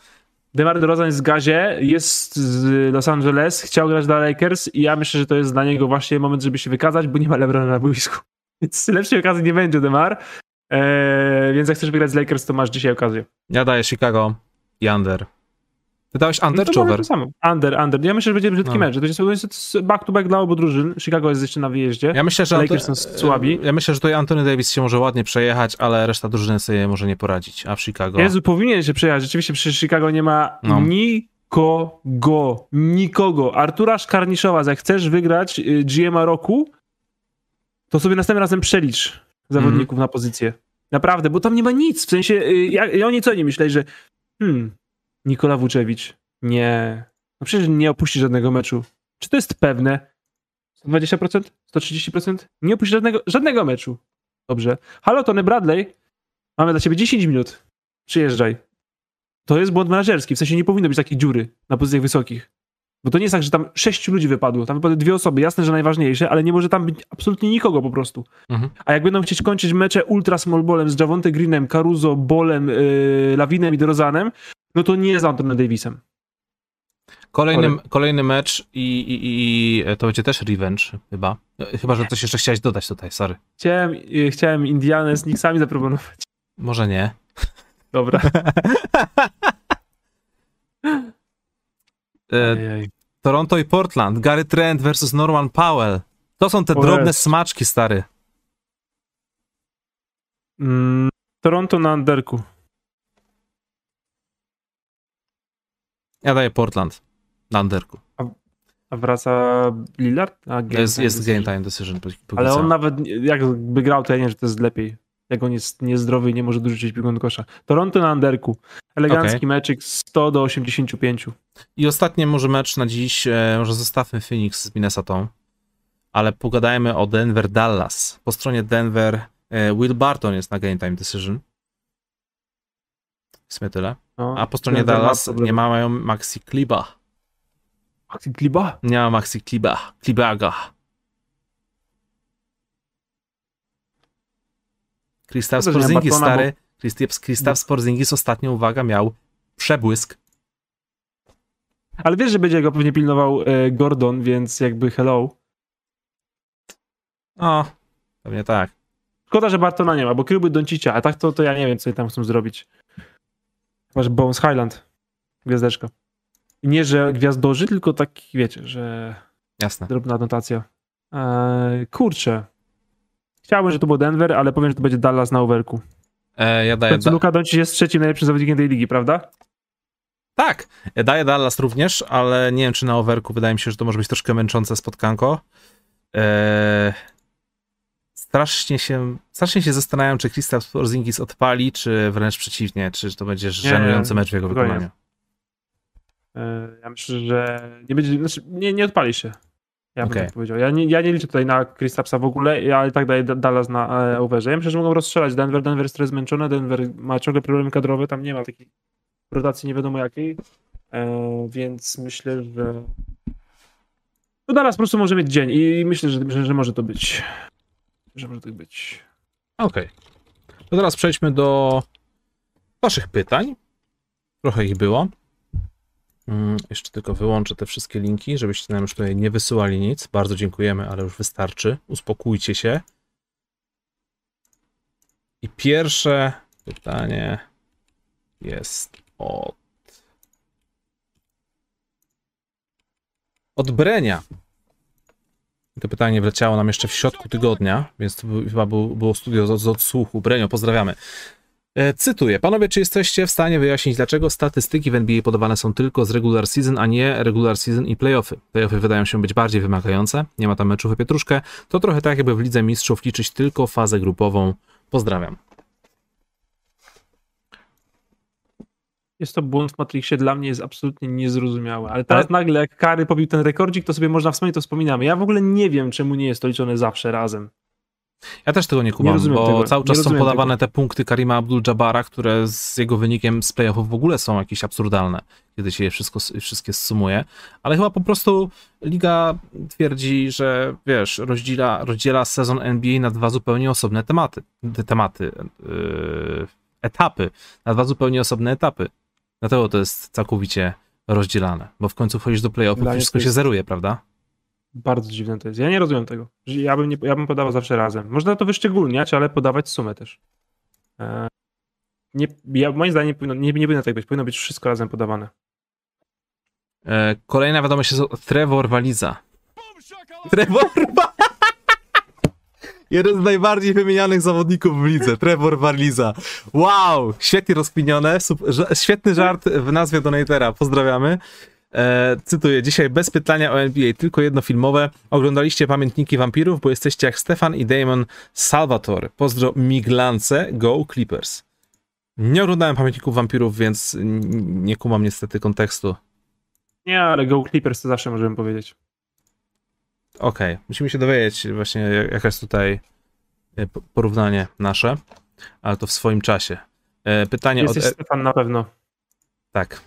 Demar DeRozan jest w gazie, jest z Los Angeles, chciał grać dla Lakers i ja myślę, że to jest dla niego właśnie moment, żeby się wykazać, bo nie ma LeBrona na boisku. (laughs) Więc lepszej okazji nie będzie Demar. Eee, więc jak chcesz wygrać z Lakers, to masz dzisiaj okazję. Ja daję Chicago i under. Ty dałeś under no czy to over? to samo. Under, under. Ja myślę, że będzie brzydki No. mecz. To jest, to jest back-to-back dla obu drużyn. Chicago jest jeszcze na wyjeździe. Ja myślę, że Lakers Anto- są słabi. Ja myślę, że tutaj Anthony Davis się może ładnie przejechać, ale reszta drużyny sobie może nie poradzić. A w Chicago. Jezu, powinien się przejechać. Rzeczywiście przy Chicago nie ma No. nikogo. Nikogo. Artura Szkarniszowa, jak chcesz wygrać y, GMA roku, to sobie następnym razem przelicz zawodników na pozycję. Naprawdę, bo tam nie ma nic. W sensie, y, ja, ja oni co nie myśleli, że hmm, Nikola Vucevic, nie. No przecież nie opuści żadnego meczu. Czy to jest pewne? 120%? 130%? Nie opuści żadnego, żadnego meczu. Dobrze. Halo, Tony Bradley. Mamy dla ciebie 10 minut. Przyjeżdżaj. To jest błąd menedżerski. W sensie nie powinno być takiej dziury na pozycjach wysokich. Bo to nie jest tak, że tam sześciu ludzi wypadło. Tam wypadły dwie osoby. Jasne, że najważniejsze, ale nie może tam być absolutnie nikogo po prostu. Mhm. A jak będą chcieć kończyć mecze ultra small ballem z Javonte Greenem, Caruso, Bolem, yy, Lawinem i DeRozanem, no to nie z Antonem Davisem. Kolejny, Ale- kolejny mecz i, i, i to będzie też revenge chyba. Chyba, że coś jeszcze chciałeś dodać tutaj, sorry. Chciałem, yy, chciałem Indianę z Knicksami zaproponować. Może nie. Dobra. (laughs) E. Toronto i Portland. Gary Trent versus Norman Powell. To są te O drobne Jezu. smaczki, stary. Mm, Toronto na Anderku. Ja daję Portland na underku. A wraca Lillard? A, game Jest, jest game time decision. Ale on nawet, jakby grał, to ja nie że to jest lepiej. Jak on jest niezdrowy i nie może dorzucić piłką do kosza. Toronto na Anderku. Elegancki Okej. meczyk 100 do 85. I ostatni może mecz na dziś, e, może zostawmy Phoenix z Minnesotą, ale pogadajmy o Denver Dallas. Po stronie Denver e, Will Barton jest na game time decision. W sumie tyle. No, A po stronie ma Dallas problemy. nie mają Maxi Kliba. Maxi Kliba? Nie ma Maxi Kliba. Klibaga. Kristaps ma Porzingis, stary. Kristaps, Kristaps Porzingis ostatnio, uwaga, miał przebłysk. Ale wiesz, że będzie go pewnie pilnował e, Gordon, więc jakby hello. O, pewnie tak. Szkoda, że Bartona nie ma, bo kryłby Doncicia, a tak to, to ja nie wiem, co tam chcą zrobić. Że Bones Highland. Gwiazdeczka. I nie, że gwiazdorzy, tylko tak, wiecie, że Jasne. drobna anotacja. Eee, kurczę. Chciałbym, że to był Denver, ale powiem, że to będzie Dallas na overku. E, ja W daję. końcu Da- Luka Doncic jest trzecim najlepszym zawodnikiem tej ligi, prawda? tak, ja daję Dallas również, ale nie wiem, czy na overku. Wydaje mi się, że to może być troszkę męczące spotkanko. E, strasznie się, strasznie się zastanawiam, czy Kristaps Porzingis odpali, czy wręcz przeciwnie, czy to będzie żenujący mecz w jego wykonaniu. Eee, ja myślę, że nie będzie, znaczy nie, nie odpali się. Ja bym tak powiedział. Ja nie, ja nie liczę tutaj na Kristapsa w ogóle, ja ale tak daję Da- Dallas na e, overze. Ja myślę, że mogą rozstrzelać Denver. Denver jest trochę zmęczony, Denver ma ciągle problemy kadrowe, tam nie ma takiej rotacji nie wiadomo jakiej, e, więc myślę, że no Dallas po prostu może mieć dzień i myślę, że, że, że może to być. Że może tak być. Okej. To teraz przejdźmy do waszych pytań. Trochę ich było. Mm, jeszcze tylko wyłączę te wszystkie linki, żebyście nam już tutaj nie wysyłali nic. Bardzo dziękujemy, ale już wystarczy. Uspokójcie się. I pierwsze pytanie jest od od Brenia. To pytanie wleciało nam jeszcze w środku tygodnia, więc to chyba był, było studio z, z odsłuchu. Brenio, pozdrawiamy. E, cytuję. Panowie, czy jesteście w stanie wyjaśnić, dlaczego statystyki w NBA podawane są tylko z regular season, a nie regular season i playoffy? Playoffy wydają się być bardziej wymagające, nie ma tam meczów o pietruszkę. To trochę tak, jakby w Lidze Mistrzów liczyć tylko fazę grupową. Pozdrawiam. Jest to błąd w Matrixie, dla mnie jest absolutnie niezrozumiały. Ale teraz nagle, jak Kary pobił ten rekordzik, to sobie można wspomnieć, to wspominamy. Ja w ogóle nie wiem, czemu nie jest to liczone zawsze razem. Ja też tego nie kumam, rozumiem bo tego, cały nie czas są podawane te punkty Karima Abdul-Jabara, które z jego wynikiem z playoffów w ogóle są jakieś absurdalne, kiedy się je wszystko, wszystkie sumuje. Ale chyba po prostu liga twierdzi, że wiesz, rozdziela, rozdziela sezon NBA na dwa zupełnie osobne tematy. Te tematy, yy, etapy, na dwa zupełnie osobne etapy. Dlatego to jest całkowicie rozdzielane, bo w końcu wchodzisz do playoffów i wszystko się zeruje, prawda? Bardzo dziwne to jest. Ja nie rozumiem tego. Ja bym, nie, ja bym podawał zawsze razem. Można to wyszczególniać, ale podawać sumę też. E, Nie, ja, moim zdaniem nie powinno, nie, nie powinno tak być. Powinno być wszystko razem podawane. E, Kolejna wiadomość jest od Trevor Waliza. Trevor Jeden z najbardziej wymienianych zawodników w lidze, Trevor Waliza. Wow, świetnie ża- świetny żart w nazwie Donatera, pozdrawiamy. E, cytuję, dzisiaj bez pytania o NBA, tylko jedno filmowe. Oglądaliście Pamiętniki Wampirów, bo jesteście jak Stefan i Damon Salvatore. Pozdro Miglance, go Clippers. Nie oglądałem Pamiętników Wampirów, więc nie kumam niestety kontekstu. Nie, ale Go Clippers to zawsze możemy powiedzieć. Okej, musimy się dowiedzieć właśnie jak- jaka jest tutaj e, porównanie nasze, ale to w swoim czasie. E, Pytanie od... Jesteś E, Stefan na pewno. tak.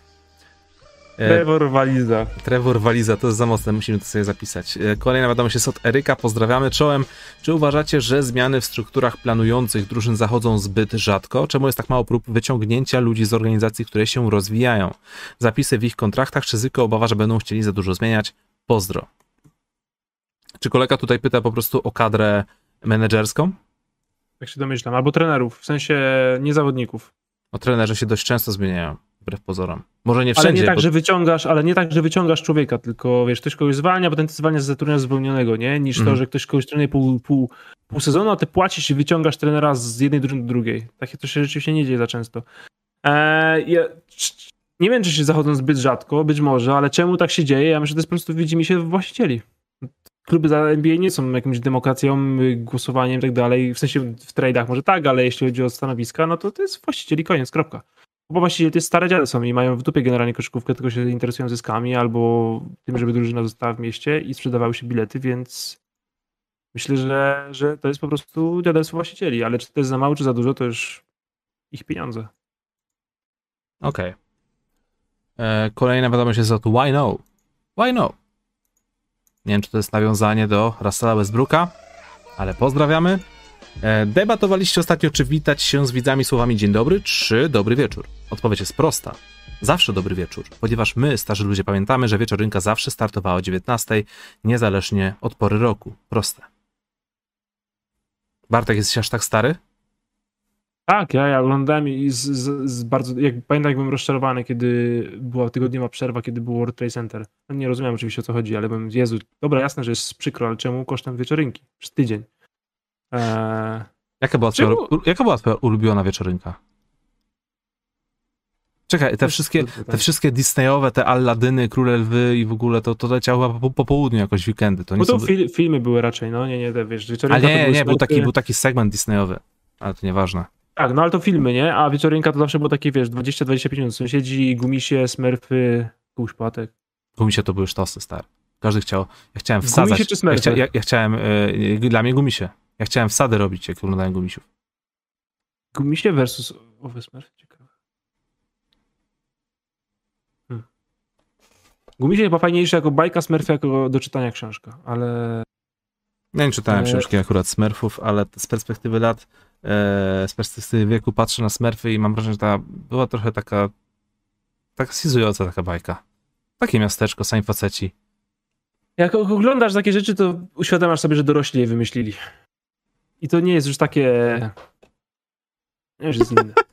Trevor Waliza. Trevor Waliza, to jest za mocne, musimy to sobie zapisać. Kolejna wiadomość jest od Eryka, pozdrawiamy czołem. Czy uważacie, że zmiany w strukturach planujących drużyn zachodzą zbyt rzadko? Czemu jest tak mało prób wyciągnięcia ludzi z organizacji, które się rozwijają? Zapisy w ich kontraktach, czy Zyko obawa, że będą chcieli za dużo zmieniać? Pozdro. Czy kolega tutaj pyta po prostu o kadrę menedżerską? Tak się domyślam. Albo trenerów, w sensie nie zawodników. O trenerzy się dość często zmieniają, wbrew pozorom. Może nie Ale wszędzie, nie tak, bo... że wyciągasz, ale nie tak, że wyciągasz człowieka, tylko wiesz, ktoś kogoś zwalnia, potem ty zwalniasz z zatrudnienia zwolnionego, nie? Niż Mhm. to, że ktoś kogoś trenuje pół, pół, pół sezonu, a ty płacisz i wyciągasz trenera z jednej drużyny do drugiej. Takie to się rzeczywiście nie dzieje za często. Eee, ja, nie wiem, czy się zachodzą zbyt rzadko, być może, ale czemu tak się dzieje? Ja myślę, że to jest po prostu widzi mi się właścicieli. Kluby za NBA nie są jakimś demokracją, y, głosowaniem i tak dalej. W sensie w tradeach może tak, ale jeśli chodzi o stanowiska, no to to jest właścicieli, koniec, kropka. Bo właściciele to jest stare dziady są i mają w dupie generalnie koszykówkę, tylko się interesują zyskami albo tym, żeby drużyna została w mieście i sprzedawały się bilety, więc myślę, że, że to jest po prostu dziadelstwo właścicieli, ale czy to jest za mało, czy za dużo, to już ich pieniądze. Okej. E, Kolejna wiadomość jest od Why No? Why No? Nie wiem, czy to jest nawiązanie do Russella Westbrooka, ale pozdrawiamy. E, Debatowaliście ostatnio, czy witać się z widzami słowami dzień dobry, czy dobry wieczór. Odpowiedź jest prosta. Zawsze dobry wieczór, ponieważ my, starzy ludzie, pamiętamy, że wieczorynka zawsze startowała o 19, niezależnie od pory roku. Proste. Bartek, jesteś aż tak stary? Tak, ja, ja oglądałem i z, z, z bardzo. Jak, pamiętam, jak byłem rozczarowany, kiedy była tygodniowa przerwa, kiedy był World Trade Center. No nie rozumiem oczywiście o co chodzi, ale byłem, Jezu, dobra, jasne, że jest przykro, ale czemu kosztem wieczorynki? Przez tydzień. Eee, Jaka była, twoja, u- jaka była twoja ulubiona wieczorynka? Czekaj, te wszystkie, te wszystkie Disneyowe, te Alladyny, Króle Lwy i w ogóle to, to leciało chyba po, po południu jakoś weekendy. To nie Bo to są... fil, filmy były raczej, no nie, nie, te, wiesz, Ale wieczorynka to nie, nie, był taki, był taki segment Disneyowy. Ale to nieważne. Tak, no ale to filmy, nie? A wieczorynka to zawsze było takie, wiesz, 20-25 minut. Sąsiedzi, gumisie, smerfy, kuszpatek. Gumisie to były sztosy, stary. Każdy chciał, ja chciałem Gumisie wsadzać. czy ja, Smurfy? chcia, ja, ja chciałem, e, dla mnie gumisie. Ja chciałem wsady robić, jak oglądałem gumisiów. Gumisie versus owe ciekawe. Hmm. Gumisie chyba fajniejsze jako bajka, smurfy jako do czytania książka, ale Ja nie czytałem E, książki akurat Smurfów, ale z perspektywy lat, z perspektywy wieku patrzę na Smurfy i mam wrażenie, że ta była trochę taka, taka sizująca taka bajka. Takie miasteczko, sami faceci. jak oglądasz takie rzeczy, to uświadamiasz sobie, że dorośli je wymyślili. I to nie jest już takie... Już jest inne. (laughs)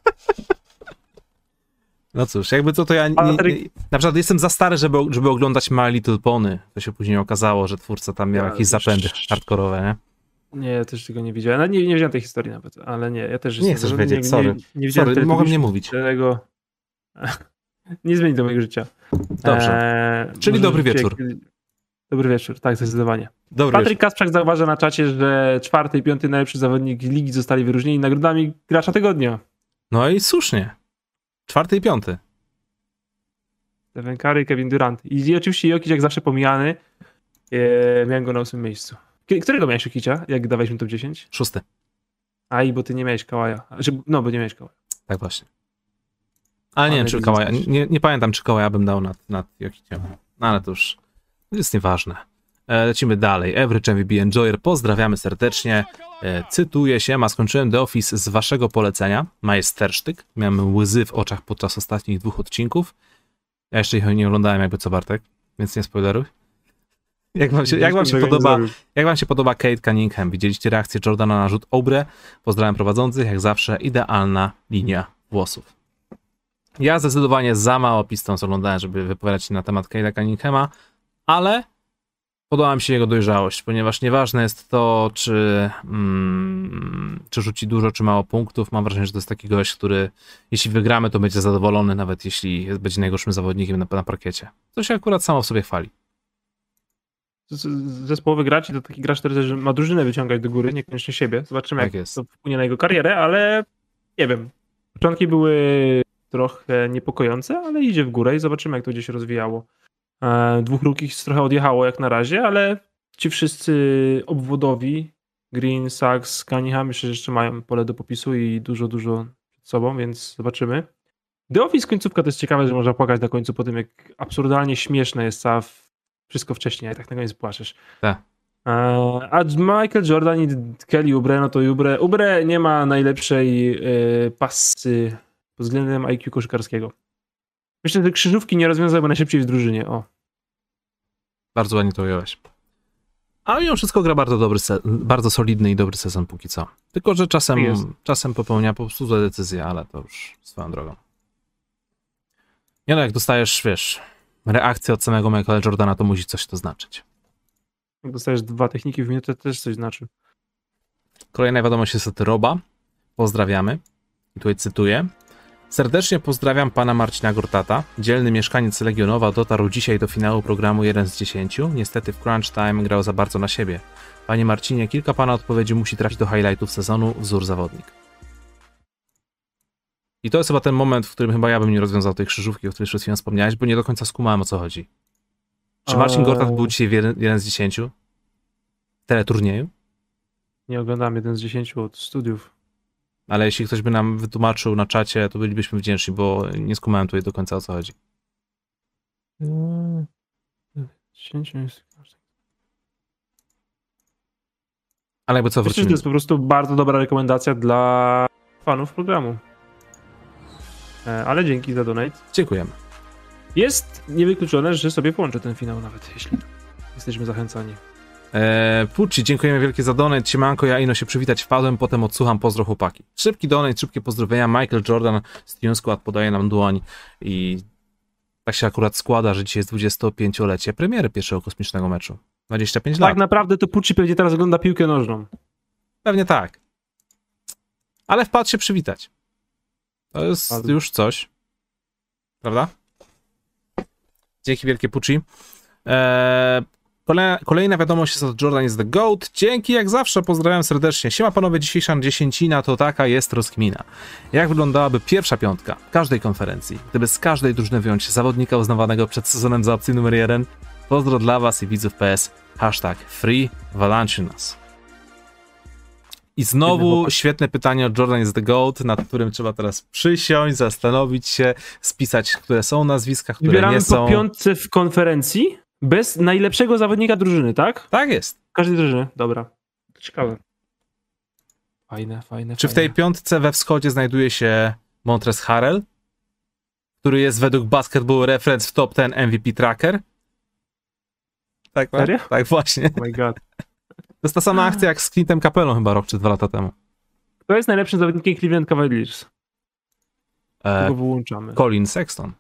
No cóż, jakby co to ja nie, nie, na przykład jestem za stary, żeby, żeby oglądać My Little Pony. To się później okazało, że twórca tam miał Ja jakieś zapędy hardkorowe, nie? Nie, ja też tego nie widziałem. Nie, nie wiedziałem tej historii nawet, ale nie, ja też Nie chcesz wiedzieć, nie, sorry. Nie, nie widziałem Sorry, mogłem nie mówić. Dlatego... (laughs) nie zmieni to mojego życia. Dobrze. Eee, Czyli dobry wieczór. Dobry wieczór, tak, zdecydowanie. Dobry Patryk wieczór. Kasprzak zauważa na czacie, że czwarty i piąty najlepszy zawodnik ligi zostali wyróżnieni nagrodami gracza tygodnia. No i słusznie. Czwarty i piąty. Stephen Curry, Kevin Durant. I, oczywiście Jokic jak zawsze pomijany. E, miałem go na ósmym miejscu. Którego miałeś Jokicia, jak dawaliśmy top 10? Szósty. Aj, bo ty nie miałeś Kałaja. Znaczy, no, bo nie miałeś Kałaja. Tak właśnie. Ale nie wiem, czy Kałaja, nie, nie pamiętam, czy Kałaja bym dał nad, nad Jokiciem. No ale to już jest nieważne. E, lecimy dalej. Every MVP Enjoyer, pozdrawiamy serdecznie. E, cytuję się, ma skończyłem The Office z waszego polecenia, majstersztyk. Miałem łzy w oczach podczas ostatnich dwóch odcinków. Ja jeszcze ich nie oglądałem jakby co Bartek, więc nie spoileruj. Jak wam się, jak wam się podoba, jak wam się podoba Kate Cunningham? Widzieliście reakcję Jordana na rzut Obre? Pozdrawiam prowadzących, jak zawsze idealna linia włosów. Ja zdecydowanie za mało Pistons oglądałem, żeby wypowiadać się na temat Kate'a Cunninghama, ale podoba mi się jego dojrzałość, ponieważ nieważne jest to, czy, mm, czy rzuci dużo, czy mało punktów. Mam wrażenie, że to jest taki gość, który jeśli wygramy, to będzie zadowolony, nawet jeśli będzie najgorszym zawodnikiem na, na parkiecie. To się akurat samo w sobie chwali. Zespołowy gracz i to taki gracz, który też ma drużynę wyciągać do góry, niekoniecznie siebie. Zobaczymy, Tak jak jest. to wpłynie na jego karierę, ale nie wiem. Początki były trochę niepokojące, ale idzie w górę i zobaczymy, jak to gdzieś rozwijało. E, Dwóch rukich trochę odjechało jak na razie, ale ci wszyscy obwodowi, Green, Sachs, Cunningham, myślę, że jeszcze mają pole do popisu i dużo, dużo przed sobą, więc zobaczymy. The Office końcówka to jest ciekawe, że można płakać na końcu po tym, jak absurdalnie śmieszne jest cała wszystko wcześniej, a tak na koniec płaczesz. Tak. A Michael Jordan i Kelly Oubre, no to Oubre, Oubre nie ma najlepszej e, pasy pod względem IQ koszykarskiego. Myślę, że krzyżówki nie rozwiązałby najszybciej w drużynie. O. Bardzo ładnie to ująłeś. A mimo wszystko gra bardzo dobry, bardzo solidny i dobry sezon póki co. Tylko, że czasem, Tak jest. czasem popełnia po prostu złe decyzje, ale to już swoją drogą. Nie no, jak dostajesz, wiesz, reakcję od samego Michaela Jordana, to musi coś to znaczyć. Jak dostajesz dwa techniki w minutę, to też coś znaczy. Kolejna wiadomość jest od Roba. Pozdrawiamy. I tutaj cytuję. Serdecznie pozdrawiam pana Marcina Gortata. Dzielny mieszkaniec Legionowa dotarł dzisiaj do finału programu 1 z 10. Niestety w crunch time grał za bardzo na siebie. Panie Marcinie, kilka pana odpowiedzi musi trafić do highlightów sezonu wzór zawodnik. I to jest chyba ten moment, w którym chyba ja bym nie rozwiązał tej krzyżówki, o której przed chwilą wspomniałeś, bo nie do końca skumałem o co chodzi. Czy Marcin Eee. Gortat był dzisiaj w 1 z 10? Teleturnieju? Nie oglądam jeden z dziesięciu od studiów. Ale jeśli ktoś by nam wytłumaczył na czacie, to bylibyśmy wdzięczni, bo nie skumałem tutaj do końca o co chodzi. 10 minut. Ale jakby co wrócimy. to jest po prostu bardzo dobra rekomendacja dla fanów programu. E, Ale dzięki za donate. Dziękujemy. Jest niewykluczone, że sobie połączę ten finał nawet, jeśli jesteśmy zachęcani. Eee, Pucci, dziękujemy wielkie za donate. Siemanko, ja ino się przywitać wpadłem, potem odsłucham pozdro chłopaki. Szybki donate, szybkie pozdrowienia. Michael Jordan z Tune Squad podaje nam dłoń i tak się akurat składa, że dzisiaj jest 25-lecie premiery pierwszego kosmicznego meczu. 25 Tak lat. naprawdę to Pucci pewnie teraz ogląda piłkę nożną. Pewnie tak. Ale wpadł się przywitać. To jest już coś. Prawda? Dzięki wielkie Pucci. Eee, kolejna, kolejna wiadomość jest od Jordan is the GOAT. Dzięki jak zawsze, pozdrawiam serdecznie. Siema panowie, dzisiejsza dziesięcina to taka jest rozkmina. Jak wyglądałaby pierwsza piątka każdej konferencji, gdyby z każdej drużyny wyjąć zawodnika uznawanego przed sezonem za opcję numer jeden? Pozdro dla was i widzów PS. Hashtag Free Valanciunas. I znowu świetne pytanie od Jordan is the GOAT, nad którym trzeba teraz przysiąść, zastanowić się, spisać, które są nazwiska, które Wybieramy nie są. po piątce w konferencji bez najlepszego zawodnika drużyny, tak? Tak jest. Każdej drużyny. Dobra. To ciekawe. Fajne, fajne, Czy w fajne. tej piątce we wschodzie znajduje się Montres Harrell, który jest według Basketball Reference w top 10 MVP Tracker? Tak, Serio? tak właśnie. Oh my god. To jest ta sama akcja jak z Clintem Capelą chyba rok czy dwa lata temu. Kto jest najlepszym zawodnikiem Cleveland Cavaliers? E, Kogo wyłączamy? Colin Sexton.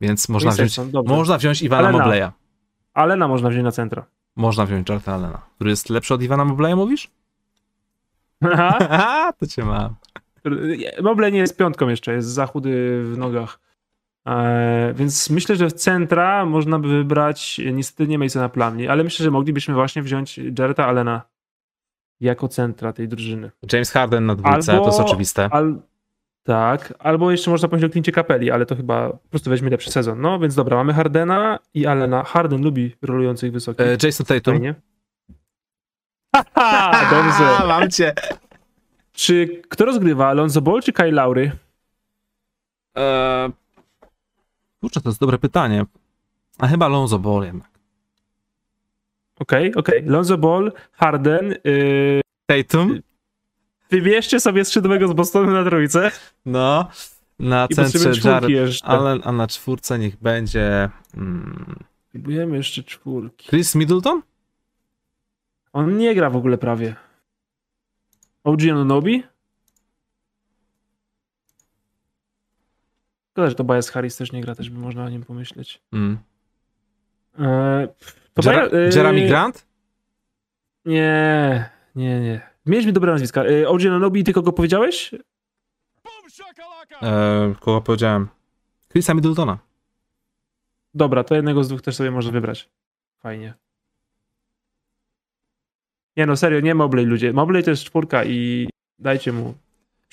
Więc można Colin wziąć, Sexton, można wziąć Ivana Alena. Mobleya. Alena można wziąć na centra. Można wziąć Jarta Allena, który jest lepszy od Ivana Mobleya, mówisz? Aha. (laughs) To cię mam. Moble nie jest piątką jeszcze, jest za chudy w nogach. Eee, więc myślę, że w centra można by wybrać, niestety nie Masona Plumlee, ale myślę, że moglibyśmy właśnie wziąć Jareta Allena jako centra tej drużyny. James Harden na dwójce, Albo- to jest oczywiste. Al... Tak, albo jeszcze można powiedzieć o Klincie Kapeli, ale to chyba po prostu weźmie lepszy sezon. No więc dobra, mamy Hardena i Allena. Harden lubi rolujących wysokich. E, Jason Tatum. Fajnie. (laughs) Haha, dobrze. (laughs) mam cię. Czy kto rozgrywa, Alonso Ball czy Kyle Lowry? Eee... Kurczę, to jest dobre pytanie. A chyba Lonzo Ball jednak. Okej, okej. Lonzo Ball, Harden. Yy, Tatum? wybierzcie sobie skrzydłowego z Bostonu na trójce. No. Na I centrze Jared jeszcze. Allen, a na czwórce niech będzie mm, Próbujemy jeszcze czwórki. Chris Middleton? On nie gra w ogóle prawie. OG Anunobi? Szkoda, że to Bias Harris też nie gra, też by można o nim pomyśleć. Mm. To Jera- Baja- eee, Jeremy Grant? Nie, nie, nie. Mieliśmy dobre nazwiska. Eee, OG Anunobi, ty kogo powiedziałeś? Eee, kogo powiedziałem? Chrisa Middletona. Dobra, to jednego z dwóch też sobie można wybrać. Fajnie. Nie no, serio, nie Mobley ludzie. Mobley to jest czwórka i dajcie mu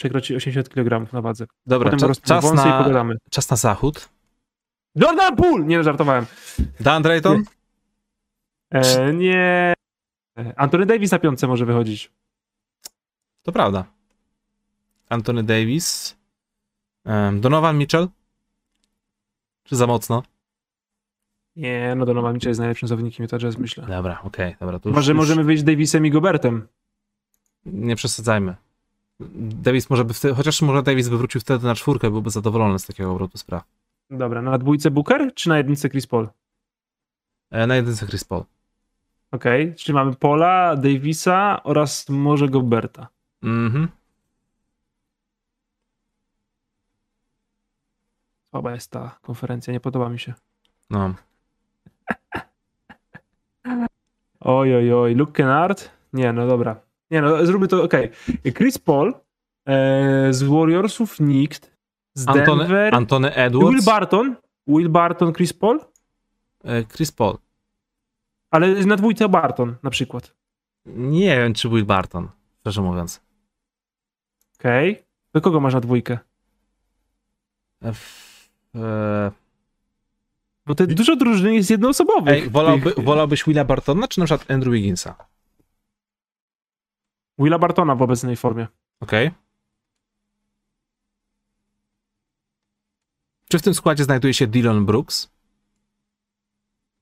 przekroczyć 80 kg na wadze. Dobra, Potem cza- czas, i na, pogadamy. czas na zachód. Jordan Poole! Nie no, żartowałem. Dan Drayton? E, nie. E, Anthony Davis na piątce może wychodzić. To prawda. Anthony Davis. Em, Donovan Mitchell? Czy za mocno? Nie, no Donovan Mitchell jest najlepszym zawodnikiem Utah Jazz, myślę. Dobra, okej, dobra. To już, Może już możemy wyjść Davisem i Gobertem. Nie przesadzajmy. Davis może by wtedy, chociaż może Davis by wrócił wtedy na czwórkę, byłby zadowolony z takiego obrotu spraw. Dobra, na dwójce Booker czy na jedynce Chris Paul? E, na jedynce Chris Paul. Okej, czyli mamy Paula, Davisa oraz może Goberta. Mhm. Słaba jest ta konferencja, nie podoba mi się. No. Oj, oj, oj, Luke Kennard? Nie, no dobra. Nie, no zróbmy to, okej. Chris Paul e, z Warriorsów nikt, z Antony, Denver, Antony Will Edwards. Barton, Will Barton, Chris Paul, e, Chris Paul. ale na dwójce Barton na przykład. Nie wiem, czy Will Barton, szczerze mówiąc. Okej. Do kogo masz na dwójkę? F- e, Bo te dużo drużyn jest jednoosobowych. ej, wolałby, wolałbyś Willa Bartona, czy na przykład Andrew Wigginsa? Willa Bartona w obecnej formie. Okej. Okay. Czy w tym składzie znajduje się Dylan Brooks?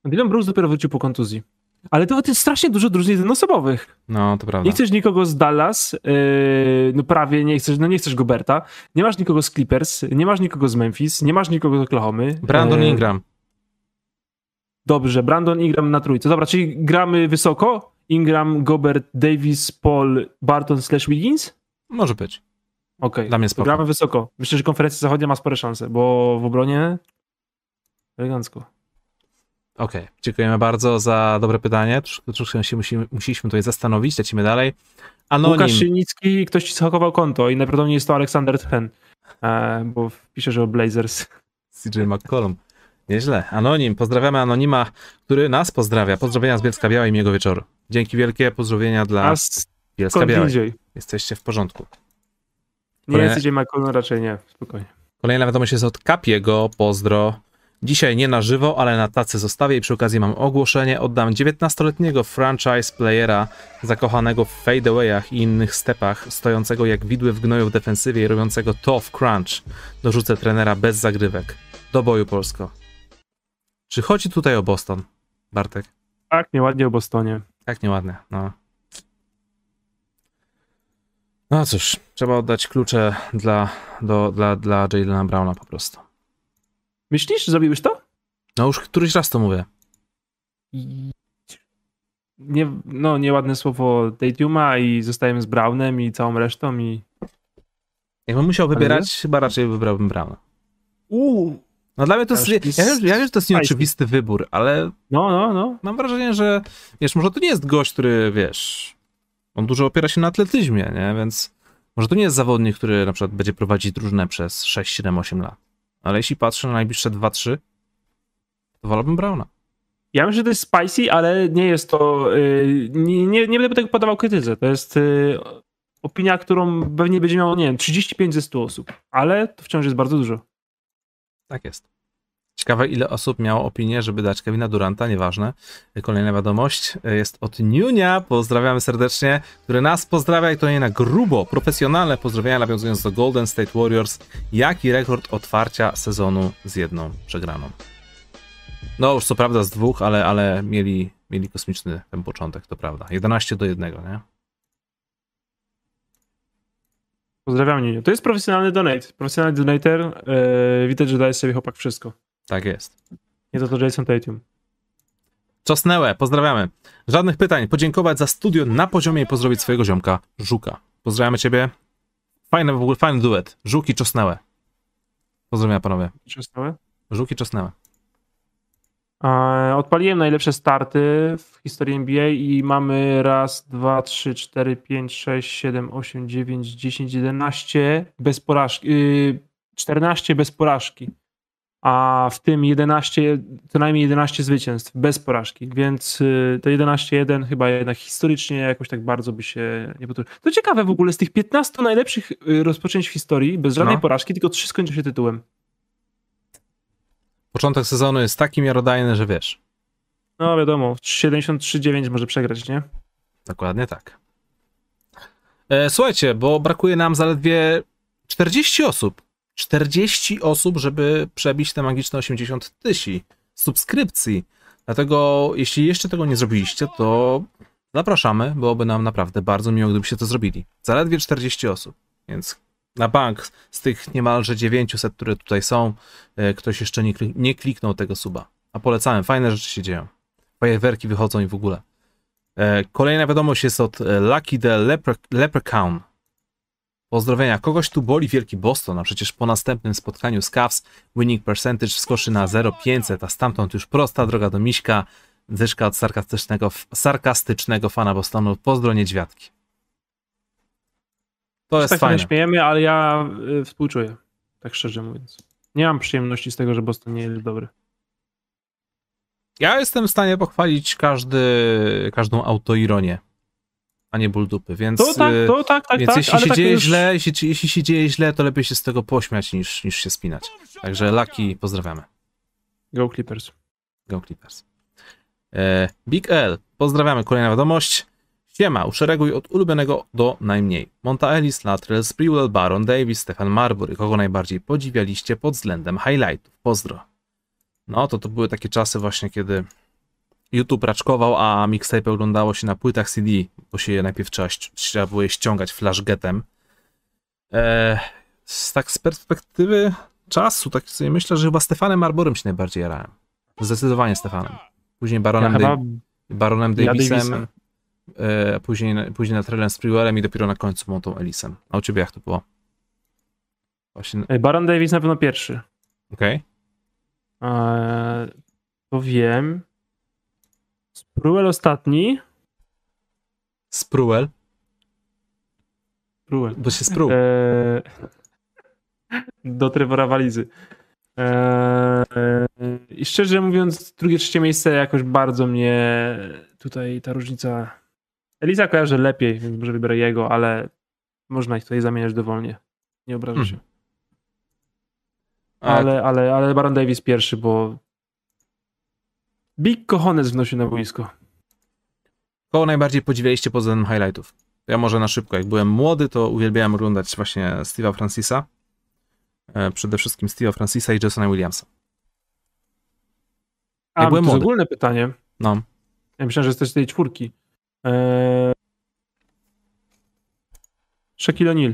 Dylan Brooks dopiero wrócił po kontuzji. Ale to, jest strasznie dużo drużyn jednoosobowych. No, to prawda. Nie chcesz nikogo z Dallas, yy, no prawie nie chcesz, no nie chcesz Goberta, nie masz nikogo z Clippers, nie masz nikogo z Memphis, nie masz nikogo z Oklahomy. Brandon yy, Ingram. Dobrze, Brandon Ingram na trójce. Dobra, czyli gramy wysoko, Ingram, Gobert, Davis, Paul, Barton slash Wiggins? Może być. Okej, Dla mnie spoko. gramy wysoko. Myślę, że konferencja zachodnia ma spore szanse, bo w obronie elegancko. Okej, dziękujemy bardzo za dobre pytanie. Troszkę, troszkę się musimy, musieliśmy tutaj zastanowić. Lecimy dalej. Anonim. Łukasz Szynicki, ktoś ci zhakował konto i najprawdopodobniej jest to Aleksander Tchen, e, bo pisze, że o Blazers. (laughs) CJ McCollum. Nieźle. Anonim. Pozdrawiamy Anonima, który nas pozdrawia. Pozdrowienia z Bielska Białej i wieczoru. Dzięki wielkie. Pozdrowienia dla Bielska Białej. indziej? Jesteście w porządku. Nie Kolejne- jest CJ McCollum, raczej nie, spokojnie. Kolejna wiadomość jest od Kapiego. Pozdro. Dzisiaj nie na żywo, ale na tacy zostawię i przy okazji mam ogłoszenie. Oddam 19-letniego franchise playera zakochanego w fadeawayach i innych stepach, stojącego jak widły w gnoju w defensywie i robiącego to w crunch. Dorzucę trenera bez zagrywek. Do boju Polsko. Czy chodzi tutaj o Boston, Bartek? Tak, nieładnie o Bostonie. Tak nieładne, no. No cóż, trzeba oddać klucze dla, do, dla, dla Jalena Browna po prostu. Myślisz, zrobiłeś to? No już któryś raz to mówię. Nie, no, nieładne słowo Tatuma i zostajemy z Brownem i całą resztą i... Jakbym musiał wybierać, chyba raczej wybrałbym Browna. Uuu. No dla mnie to jest, ja, wiem, ja wiem, że to jest nieoczywisty wybór, ale No, no, no. mam wrażenie, że wiesz, może to nie jest gość, który, wiesz, on dużo opiera się na atletyzmie, nie, więc może to nie jest zawodnik, który na przykład będzie prowadzić drużynę przez 6, 7, 8 lat. Ale jeśli patrzę na najbliższe 2-3, to wolałbym Browna. Ja myślę, że to jest spicy, ale nie jest to... Yy, nie, nie, nie będę tego podawał krytyce. To jest yy, opinia, którą pewnie będzie miało, nie wiem, 35 ze 100 osób. Ale to wciąż jest bardzo dużo. Tak jest. Ciekawe, ile osób miało opinię, żeby dać Kevina Duranta, nieważne. Kolejna wiadomość jest od Niunia, pozdrawiamy serdecznie, który nas pozdrawia i to nie na grubo, profesjonalne pozdrowienia nawiązując do Golden State Warriors. Jaki rekord otwarcia sezonu z jedną przegraną? No już co prawda z dwóch, ale, ale mieli, mieli kosmiczny ten początek, to prawda. 11 do 1, nie? Pozdrawiam Niniu. To jest profesjonalny donate. Profesjonalny donator. Yy, widać, że daje sobie chłopak wszystko. Tak jest. Nie to to Jason Tatum. Czosnęłe, pozdrawiamy. Żadnych pytań. Podziękować za studio na poziomie i pozdrowić swojego ziomka, Żuka. Pozdrawiamy ciebie. Fajny w ogóle, fajny duet. Żuk i Czosnęłe. Pozdrawiam panowie. Przestałe? Żuk i Czosnęłe. E, Odpaliłem najlepsze starty w historii NBA i mamy raz, dwa, trzy, cztery, pięć, sześć, siedem, osiem, dziewięć, dziesięć, jedenaście bez porażki. Yy, 14 bez porażki. A w tym 11, co najmniej 11 zwycięstw bez porażki, więc yy, to 11-1 chyba jednak historycznie jakoś tak bardzo by się nie powtórzyło. To ciekawe w ogóle, z tych 15 najlepszych yy, rozpoczęć w historii, bez żadnej No. porażki, tylko 3 skończą się tytułem. Początek sezonu jest taki miarodajny, że wiesz. No wiadomo, 73-9 może przegrać, nie? Dokładnie tak. E, słuchajcie, bo brakuje nam zaledwie 40 osób. 40 osób, żeby przebić te magiczne 80 tysięcy subskrypcji. Dlatego, jeśli jeszcze tego nie zrobiliście, to zapraszamy. Byłoby nam naprawdę bardzo miło, gdybyście to zrobili. Zaledwie 40 osób, więc na bank z tych niemalże 900, które tutaj są, e, ktoś jeszcze nie, nie kliknął tego suba. A polecałem, fajne rzeczy się dzieją. Fajerwerki wychodzą i w ogóle. E, Kolejna wiadomość jest od e, Lucky the Lepre Leprechaun. Pozdrowienia. Kogoś tu boli wielki Boston, a przecież po następnym spotkaniu z Cavs winning percentage skoczy na 0,500, a stamtąd już prosta droga do Miśka. Dyszka od sarkastycznego, sarkastycznego fana Bostonu. Pozdro niedźwiadki. To jest tak się fajne. śmiejemy, ale ja y, współczuję, tak szczerze mówiąc. Nie mam przyjemności z tego, że Boston nie jest dobry. Ja jestem w stanie pochwalić każdy, każdą autoironię, a nie ból dupy, więc... To tak, y, to tak, tak, Więc tak, jeśli się tak dzieje już... źle, jeśli, jeśli się dzieje źle, to lepiej się z tego pośmiać niż, niż się spinać. Także Lucky, pozdrawiamy. Go Clippers. Go Clippers. E, Big L, pozdrawiamy. Kolejna wiadomość. Siema, uszereguj od ulubionego do najmniej. Monta Ellis, Latrell, Sprewell, Baron Davis, Stefan Marbury. Kogo najbardziej podziwialiście pod względem highlightów? Pozdro. No to to były takie czasy właśnie, kiedy YouTube raczkował, a mixtape oglądało się na płytach CD, bo się je najpierw trzeba, trzeba było je ściągać flashgetem. Eee, z, tak z perspektywy czasu, tak sobie myślę, że chyba Stefanem Marborem się najbardziej jarałem. Zdecydowanie Stefanem. Później Baronem, Ja Baronem ja Davisem, Davisem. E, później, później na Trellem Sprewellem i dopiero na końcu Montą Ellisem. A u ciebie jak to było? Właśnie, Baron Davis na pewno pierwszy. okej. Eee, to wiem. Spruel ostatni. Spruell, Spruel. bo się spruł. Eee, do Trevora Walizy. Eee, I szczerze mówiąc, drugie, trzecie miejsce jakoś bardzo mnie tutaj ta różnica. Eliza kojarzy lepiej, więc może wybiorę jego, ale można ich tutaj zamieniać dowolnie. Nie obrażę się. Mhm. A, Ale, ale, ale Baron Davis pierwszy, bo Big Cojones wnosił na boisko. Kogo najbardziej podziwialiście pod względem highlightów? Ja może na szybko. Jak byłem młody, to uwielbiałem oglądać właśnie Steve'a Francisa. E, przede wszystkim Steve'a Francisa i Jasona Williamsa. A, Jak to byłem jest młody. ogólne pytanie. No. Ja myślałem, że jesteś z tej czwórki. Eee... Shaquille O'Neal.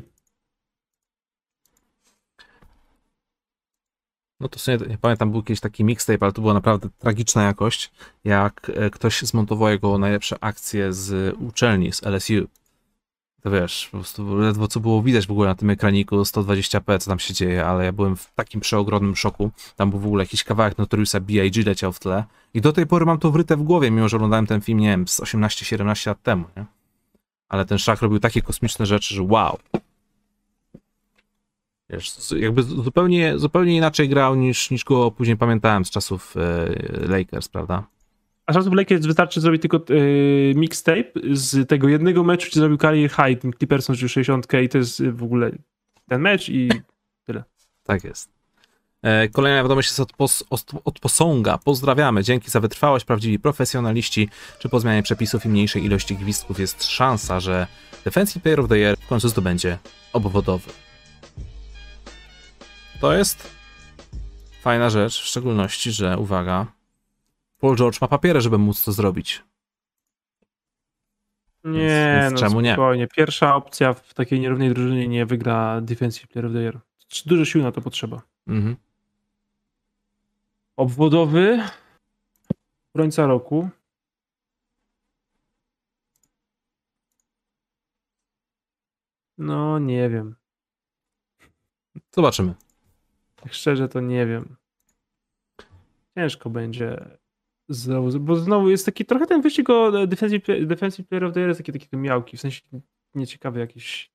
No to w sumie, nie pamiętam, był jakiś taki mixtape, ale to była naprawdę tragiczna jakość, jak e, ktoś zmontował jego najlepsze akcje z uczelni, z LSU. To wiesz, po prostu ledwo co było widać w ogóle na tym ekraniku 120p, co tam się dzieje, ale ja byłem w takim przeogromnym szoku. Tam był w ogóle jakiś kawałek Notoriusa B.I.G. leciał w tle i do tej pory mam to wryte w głowie, mimo że oglądałem ten film, nie wiem, z 18-17 lat temu, nie? Ale ten szak robił takie kosmiczne rzeczy, że wow. Wiesz, jakby zupełnie, zupełnie inaczej grał niż, niż go później pamiętałem z czasów e, Lakers, prawda? A czasów Lakers wystarczy zrobić tylko e, mixtape z tego jednego meczu, gdzie zrobił career high, tym Clipperson rzucił 60 i to jest e, w ogóle ten mecz i Tak jest. E, Kolejna wiadomość jest od, pos, od, od posąga. Pozdrawiamy. Dzięki za wytrwałość. Prawdziwi profesjonaliści. Czy po zmianie przepisów i mniejszej ilości gwizdków jest szansa, że Defensive Player of the Year w końcu zdobędzie obwodowy? To jest fajna rzecz, w szczególności, że uwaga, Paul George ma papiery, żeby móc to zrobić. nie, więc no czemu nie? spokojnie. Pierwsza opcja w takiej nierównej drużynie nie wygra Defensive Player of the Year. Dużo sił na to potrzeba. Mhm. Obwodowy obrońca roku. No, nie wiem. Zobaczymy. Tak szczerze to nie wiem. Ciężko będzie znowu, bo znowu jest taki trochę ten wyścig o defensive, defensive player of the year jest taki, taki miałki, w sensie nieciekawy jakiś.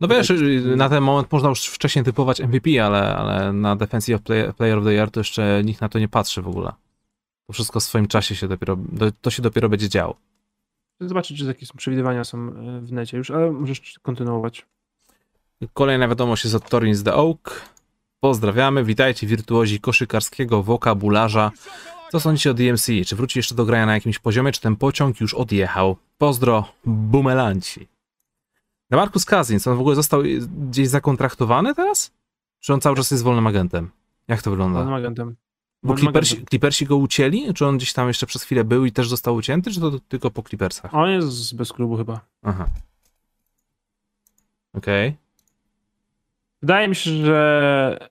No wiesz, Tak. na ten moment można już wcześniej typować MVP, ale, ale na Defensive Play- Player of the Year to jeszcze nikt na to nie patrzy w ogóle. To wszystko w swoim czasie się dopiero, do, to się dopiero będzie działo. Zobaczyć, czy jakieś przewidywania są e, w necie już, ale możesz kontynuować. Kolejna wiadomość jest od Torin z The Oak. Pozdrawiamy, witajcie wirtuozi koszykarskiego wokabularza. Co sądzicie o DMC? Czy wróci jeszcze do grania na jakimś poziomie, czy ten pociąg już odjechał? Pozdro, bumelanci. Demarcus Cousins, on w ogóle został gdzieś zakontraktowany teraz? Czy on cały czas jest wolnym agentem? Jak to wygląda? Wolnym agentem. Bo Clippersi. Clippersi go ucięli? Czy on gdzieś tam jeszcze przez chwilę był i też został ucięty, czy to tylko po Clippersach? On jest bez klubu chyba. Aha. Okej. Wydaje mi się, że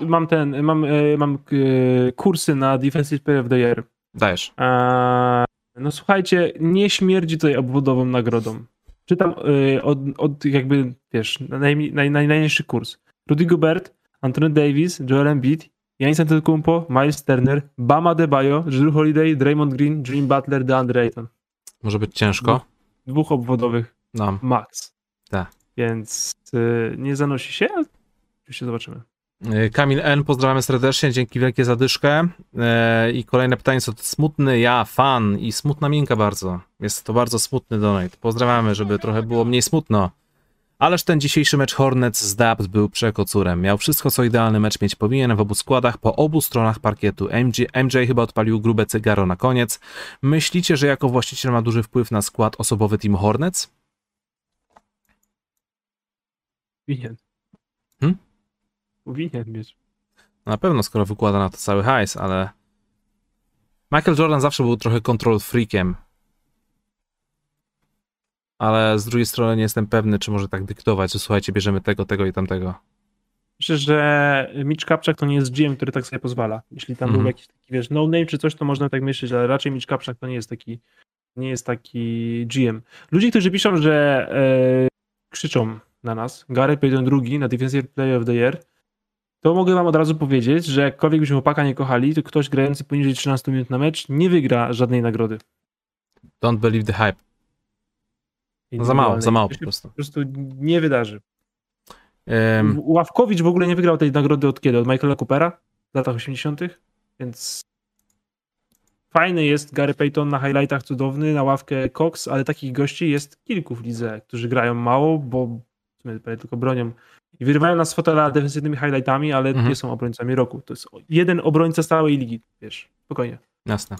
mam ten, mam, e, mam e, kursy na Defensive Player of the Year. Dajesz. No słuchajcie, nie śmierdzi tutaj obwodową nagrodą. Czytam e, od, od jakby, wiesz, naj, naj, naj, najniższy kurs. Rudy Gobert, Anthony Davis, Joel Embiid, Giannis Antetokounmpo, Miles Turner, Bama Debajo, Drew Holiday, Draymond Green, Jimmy Butler, DeAndre Ayton. Może być ciężko. Dwóch obwodowych No. max. Tak. Więc e, nie zanosi się, ale oczywiście zobaczymy. Y, Kamil N, pozdrawiamy serdecznie, dzięki wielkie za dyszkę. E, I kolejne pytanie, co to smutny ja, fan i smutna minka bardzo. Jest to bardzo smutny donate. Pozdrawiamy, żeby trochę było mniej smutno. Ależ ten dzisiejszy mecz Hornets z Dabt był przekocurem. Miał wszystko, co idealny mecz mieć powinien w obu składach, po obu stronach parkietu. MJ, MJ chyba odpalił grube cygaro na koniec. Myślicie, że jako właściciel ma duży wpływ na skład osobowy Team Hornets? Powinien. Hmm? Powinien mieć. Na pewno, skoro wykłada na to cały hajs, ale Michael Jordan zawsze był trochę control freakiem. Ale z drugiej strony nie jestem pewny, czy może tak dyktować, że słuchajcie, bierzemy tego, tego i tamtego. Myślę, że Mitch Kapczak to nie jest GM, który tak sobie pozwala. Jeśli tam Mhm. był jakiś taki, wiesz, no name czy coś, to można tak myśleć, ale raczej Mitch Kapczak to nie jest taki, nie jest taki GM. Ludzie, którzy piszą, że e, krzyczą na nas, Gary Payton drugi na Defensive Player of the Year, to mogę wam od razu powiedzieć, że jakkolwiek byśmy chłopaka nie kochali, to ktoś grający poniżej 13 minut na mecz nie wygra żadnej nagrody. Don't believe the hype. No za mało, za mało po prostu. po prostu nie wydarzy. Em, Ławkowicz w ogóle nie wygrał tej nagrody od kiedy? Od Michaela Coopera w latach 80., więc fajny jest Gary Payton na highlightach cudowny, na ławkę Cox, ale takich gości jest kilku w lidze, którzy grają mało, bo w sumie tylko bronią i wyrywają nas z fotela defensywnymi highlightami, ale Mhm. nie są obrońcami roku. To jest jeden obrońca z całej ligi, wiesz, spokojnie. Jasne.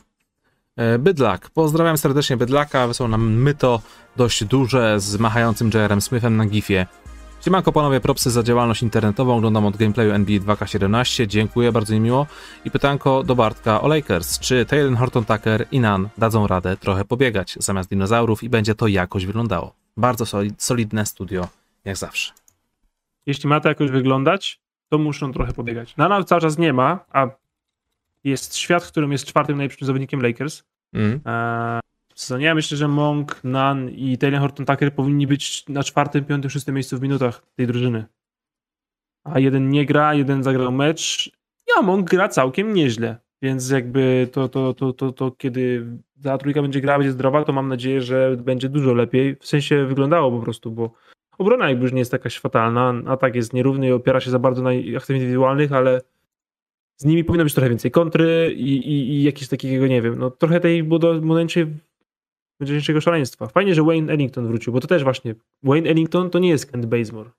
E, Bydlak. Pozdrawiam serdecznie Bydlaka. Wysłał nam myto dość duże z machającym J.R.M. Smithem na gifie. Siemanko panowie, propsy za działalność internetową. Oglądam od gameplayu NBA 2K17. Dziękuję, bardzo mi miło. I pytanko do Bartka o Lakers. Czy Taylor Horton Tucker i Nan dadzą radę trochę pobiegać zamiast dinozaurów i będzie to jakoś wyglądało? Bardzo solid, solidne studio, jak zawsze. Jeśli ma to jakoś wyglądać, to muszą trochę pobiegać. Nana cały czas nie ma, a jest świat, w którym jest czwartym najlepszym zawodnikiem Lakers. Mm. Eee, sezonie ja myślę, że Monk, Nan i Taylor Horton Tucker powinni być na czwartym, piątym, szóstym miejscu w minutach tej drużyny. A jeden nie gra, jeden zagrał mecz. Ja Monk gra całkiem nieźle. Więc jakby to, to, to, to, to kiedy ta trójka będzie grała, będzie zdrowa, to mam nadzieję, że będzie dużo lepiej. W sensie wyglądało po prostu, bo obrona jakby już nie jest jakaś fatalna. Atak jest nierówny i opiera się za bardzo na aktach indywidualnych, ale z nimi powinno być trochę więcej kontry i, i, i jakieś takiego, nie wiem, no trochę tej momencie dzisiejszego szaleństwa. Fajnie, że Wayne Ellington wrócił, bo to też właśnie Wayne Ellington to nie jest Kent Bazemore.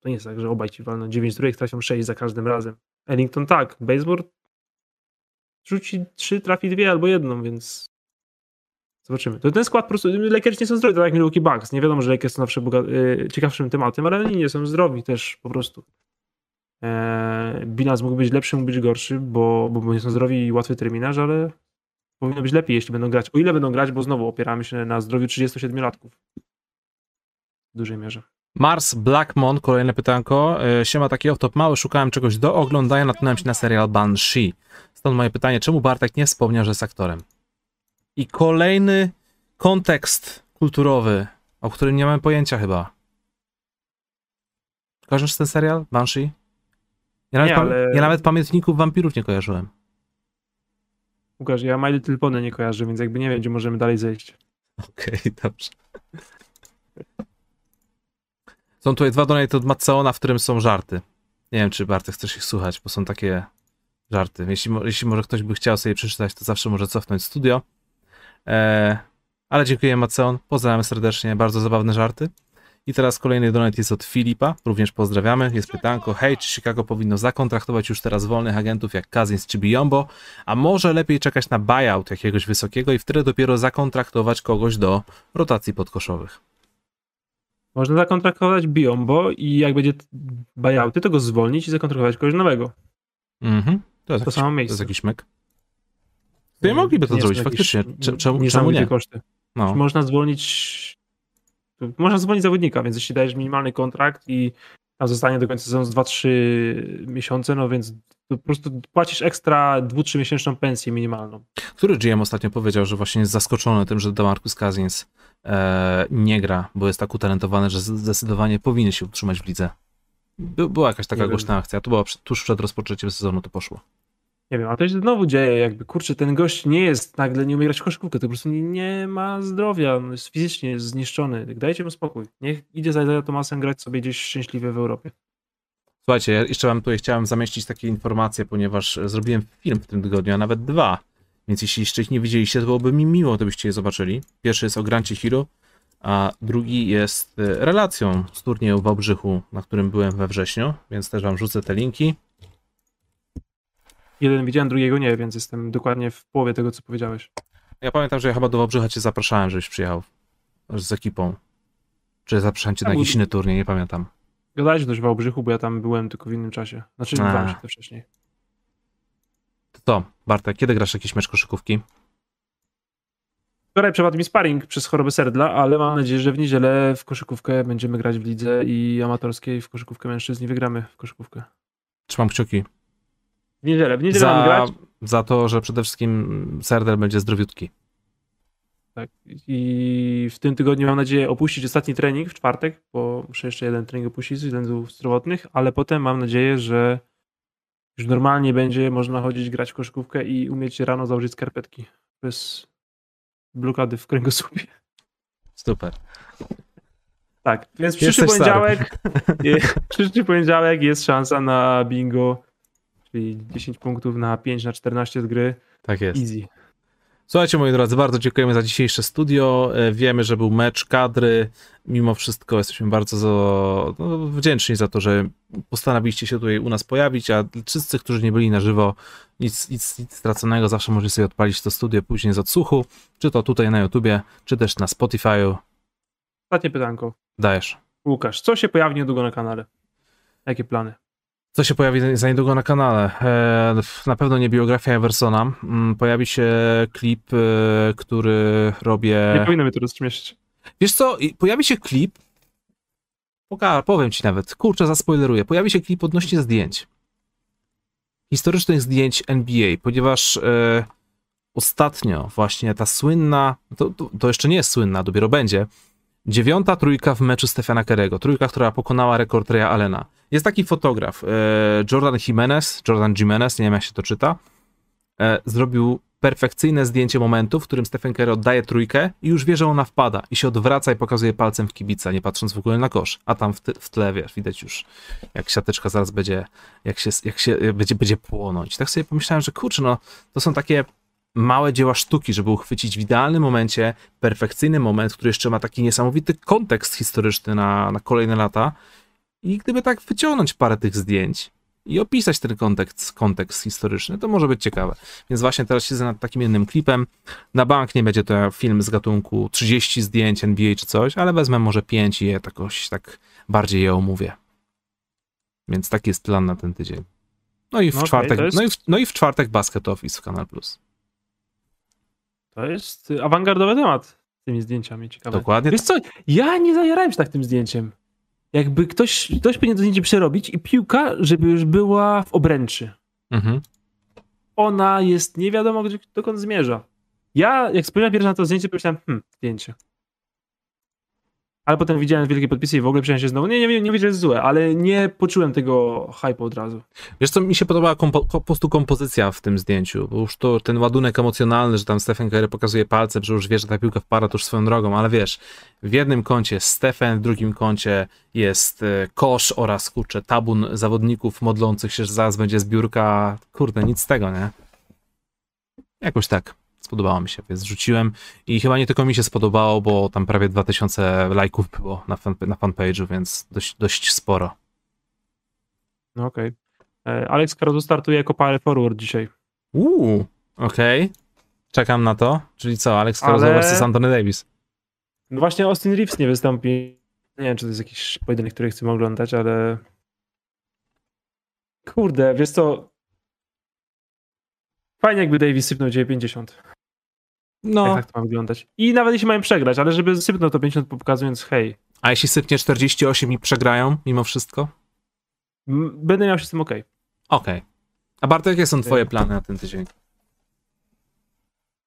To nie jest tak, że obaj ci walną 9 trójek, trafią 6 za każdym razem. Ellington tak, Bazemore rzuci 3, trafi dwie albo jedną, więc zobaczymy. To ten skład po prostu, Lakers nie są zdrowi, tak jak Milwaukee Bucks. Nie wiadomo, że Lakers są zawsze boga- y, ciekawszym tematem, ale oni nie są zdrowi też po prostu. Eee, bilans mógł być lepszy, mógł być gorszy, bo, bo nie są zdrowi i łatwy terminarz, ale powinno być lepiej, jeśli będą grać. O ile będą grać, bo znowu opieramy się na zdrowiu 37-latków. W dużej mierze. Mars Blackmon, kolejne pytanko. E, Siema, taki off-top mały, szukałem czegoś do oglądania, natknąłem się na serial Banshee. Stąd moje pytanie, czemu Bartek nie wspomniał, że jest aktorem? I kolejny kontekst kulturowy, o którym nie mamy pojęcia chyba. Kojarzysz ten serial? Banshee? Ja nawet, Nie, ale- ja nawet pamiętników wampirów nie kojarzyłem. Łukasz, ja My Little Pony nie kojarzę, więc jakby nie wiem, gdzie możemy dalej zejść. (laughs) Okej, dobrze. Są tutaj dwa donate od Matceona, w którym są żarty. Nie wiem, czy Bartek chcesz ich słuchać, bo są takie żarty. Jeśli, jeśli może ktoś by chciał sobie przeczytać, to zawsze może cofnąć studio. Eee, ale dziękuję Matceon, pozdrawiamy serdecznie, bardzo zabawne żarty. I teraz kolejny donate jest od Filipa, również pozdrawiamy. Jest pytanko, hej, czy Chicago powinno zakontraktować już teraz wolnych agentów jak Cousins czy Biombo, a może lepiej czekać na buyout jakiegoś wysokiego i wtedy dopiero zakontraktować kogoś do rotacji podkoszowych. Można zakontraktować Biombo i jak będzie buyouty, to go zwolnić i zakontraktować kogoś nowego. Mhm. To jest, To jakiś, samo to miejsce. jest jakiś myk. Nie mogliby to zrobić, faktycznie. Cze- Czemu, czemu nie? koszty. No. Można zwolnić można zwolnić zawodnika, więc jeśli dajesz minimalny kontrakt i tam zostanie do końca sezonu z 2-3 miesiące, no więc po prostu płacisz ekstra 2-3 miesięczną pensję minimalną. Który GM ostatnio powiedział, że właśnie jest zaskoczony tym, że Demarcus Cousins e, nie gra, bo jest tak utalentowany, że zdecydowanie powinien się utrzymać w lidze. By, była jakaś taka Nie wiem. głośna akcja, to była tuż przed rozpoczęciem sezonu to poszło. Nie wiem, a to się znowu dzieje, jakby kurczę, ten gość nie jest nagle, nie umie grać w to po prostu nie, ma zdrowia, on jest fizycznie zniszczony. Dajcie mu spokój. Niech idzie za Isaiah Thomasem grać sobie gdzieś szczęśliwie w Europie. Słuchajcie, ja jeszcze wam tutaj chciałem zamieścić takie informacje, ponieważ zrobiłem film w tym tygodniu, a nawet dwa. Więc jeśli jeszcze ich nie widzieliście, to byłoby mi miło, gdybyście je zobaczyli. Pierwszy jest o Grancie Hero, a drugi jest y, relacją z turnieju w Wałbrzychu, na którym byłem we wrześniu, więc też wam rzucę te linki. Jeden widziałem, drugiego nie, więc jestem dokładnie w połowie tego, co powiedziałeś. Ja pamiętam, że ja chyba do Wałbrzycha cię zapraszałem, żebyś przyjechał z ekipą. Czy zapraszałem cię na jakiś inny turniej, nie pamiętam. Gadałeś dość w Wałbrzychu, bo ja tam byłem tylko w innym czasie. Znaczy, dwa się to wcześniej. To co, Bartek, kiedy grasz jakiś mecz koszykówki? Wczoraj przepadł mi sparring przez chorobę serdla, ale mam nadzieję, że w niedzielę w koszykówkę będziemy grać w lidze i amatorskiej w koszykówkę mężczyzn i wygramy w koszykówkę. Trzymam kciuki. W niedzielę, w niedzielę Za, grać. za to, że przede wszystkim Serdel będzie zdrowiutki. Tak. I w tym tygodniu mam nadzieję opuścić ostatni trening w czwartek, bo muszę jeszcze jeden trening opuścić ze względów zdrowotnych, ale potem mam nadzieję, że już normalnie będzie można chodzić, grać w koszykówkę i umieć rano założyć skarpetki bez blokady w kręgosłupie. Super. Tak, więc przyszły poniedziałek, (laughs) (laughs) przyszły poniedziałek jest szansa na bingo, czyli 10 punktów na 5 na 14 z gry. Tak jest. Easy. Słuchajcie, moi drodzy, bardzo dziękujemy za dzisiejsze studio. E, Wiemy, że był mecz kadry. Mimo wszystko jesteśmy bardzo za, no, wdzięczni za to, że postanowiliście się tutaj u nas pojawić, a wszyscy, którzy nie byli na żywo, nic, nic, nic straconego, zawsze możecie sobie odpalić to studio później z odsłuchu, czy to tutaj na YouTubie, czy też na Spotify'u. Ostatnie pytanko. Dajesz. Łukasz, co się pojawi niedługo na kanale? Jakie plany? Co się pojawi za niedługo na kanale? E, na pewno nie biografia Eversona. Mm, Pojawi się klip, e, który robię... Nie powinno mnie to rozśmieszyć. Wiesz co, pojawi się klip. Poka- powiem ci nawet, kurczę, zaspoileruję. Pojawi się klip odnośnie zdjęć. Historycznych zdjęć NBA, ponieważ e, ostatnio właśnie ta słynna, to, to, to jeszcze nie jest słynna, dopiero będzie, dziewiąta trójka w meczu Stefana Kerego, trójka, która pokonała rekord Reya Allena. Jest taki fotograf, e, Jordan Jimenez, Jordan Jimenez, nie wiem jak się to czyta, e, zrobił perfekcyjne zdjęcie momentu, w którym Stephen Curry oddaje trójkę i już wie, że ona wpada i się odwraca i pokazuje palcem w kibica, nie patrząc w ogóle na kosz. A tam w, w tle, wiesz, widać już, jak siateczka zaraz będzie, jak się, jak się będzie, będzie płonąć. Tak sobie pomyślałem, że kurczę, no, to są takie małe dzieła sztuki, żeby uchwycić w idealnym momencie perfekcyjny moment, który jeszcze ma taki niesamowity kontekst historyczny na, na kolejne lata. I gdyby tak wyciągnąć parę tych zdjęć i opisać ten kontekst, kontekst historyczny, to może być ciekawe. Więc właśnie teraz siedzę nad takim jednym klipem. Na bank nie będzie to film z gatunku 30 zdjęć NBA czy coś, ale wezmę może 5 i je jakoś tak bardziej je omówię. Więc taki jest plan na ten tydzień. No i w No czwartek, jest- no, i w, no i w czwartek Basket Office w Kanal Plus. To jest y, awangardowy temat z tymi zdjęciami, ciekawe. Dokładnie Wiesz co, ja nie zajarałem się tak tym zdjęciem. Jakby ktoś, ktoś powinien to zdjęcie przerobić i piłka, żeby już była w obręczy. Mhm. Ona jest nie wiadomo gdzie, dokąd zmierza. Ja, jak spojrzałem pierwszy na to zdjęcie, pomyślałem, hmm, zdjęcie. Ale potem widziałem wielkie podpisy i w ogóle przyjąłem się znowu. Nie, nie, nie, nie wiedziałem, że jest złe, ale nie poczułem tego hype'u od razu. Wiesz co, mi się podobała kompo, ko- po prostu kompozycja w tym zdjęciu, bo już to ten ładunek emocjonalny, że tam Stephen Curry pokazuje palcem, że już wie, że ta piłka wpada tuż swoją drogą, ale wiesz, w jednym kącie Stephen, w drugim kącie jest e, kosz oraz, kurczę, tabun zawodników modlących się, że zaraz będzie zbiórka, kurde, nic z tego, nie? Jakoś tak. Spodobało mi się, więc rzuciłem i chyba nie tylko mi się spodobało, bo tam prawie 2000 lajków było na, fan, na fanpage'u, więc dość, dość sporo. No okej. Okay. Alex Caruso startuje jako power forward dzisiaj. Uuu, okej. Czekam na to. Czyli co, Alex Caruso Ale- versus Anthony Davis. No właśnie Austin Reeves nie wystąpi. Nie wiem, czy to jest jakiś pojedynek, który chcemy oglądać, ale... Kurde, wiesz co... Fajnie jakby Davis sypnął 950. No, Jak tak to ma wyglądać. I nawet jeśli mają przegrać, ale żeby sypnął to 50 pokazując hej, a jeśli sypnie 48 i przegrają mimo wszystko? będę miał się z tym okej. Okej. A Bartek, jakie są twoje plany na ten tydzień?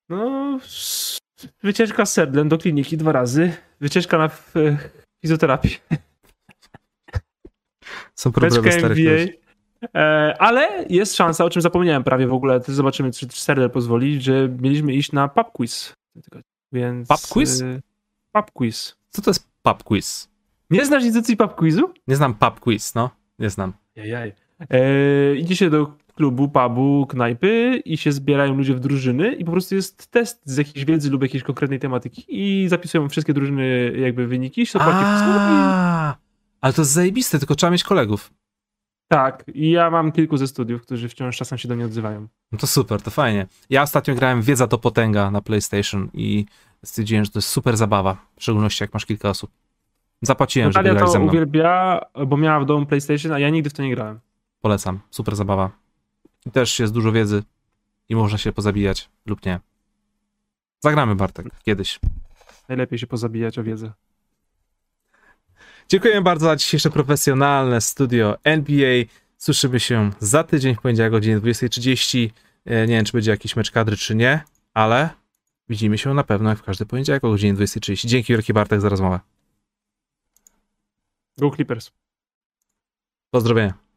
No, wycieczka z Serdlem do kliniki dwa razy, wycieczka na f- fizjoterapię, Są problemy beczka starych NBA. E, ale jest szansa, o czym zapomniałem prawie w ogóle, zobaczymy, czy Serdel pozwoli, że mieliśmy iść na pub quiz. Więc, Pub quiz? e, Pub quiz. Co to jest pub quiz? Nie znasz instytucji pub quizu? Nie znam pub quiz, no. Nie znam. Jajaj. E, idzie się do klubu, pubu, knajpy i się zbierają ludzie w drużyny i po prostu jest test z jakiejś wiedzy lub jakiejś konkretnej tematyki i zapisują wszystkie drużyny jakby wyniki. A, ale to jest zajebiste, tylko trzeba mieć kolegów. Tak, i ja mam kilku ze studiów, którzy wciąż czasem się do mnie odzywają. No to super, to fajnie. Ja ostatnio grałem Wiedza to Potęga na PlayStation i stwierdziłem, że to jest super zabawa, w szczególności jak masz kilka osób. Zapłaciłem, żeby Natalia grać to ze mną. uwielbia, bo miała w domu PlayStation, a ja nigdy w to nie grałem. Polecam, super zabawa. I też jest dużo wiedzy i można się pozabijać lub nie. Zagramy, Bartek, kiedyś. Najlepiej się pozabijać o wiedzę. Dziękuję bardzo za dzisiejsze profesjonalne studio NBA. Słyszymy się za tydzień w poniedziałek o godzinie 20.30. E, Nie wiem, czy będzie jakiś mecz kadry, czy nie, ale widzimy się na pewno jak w każdy poniedziałek o godzinie 20.30. Dzięki wielki Bartek za rozmowę. Go Clippers. Pozdrowienia.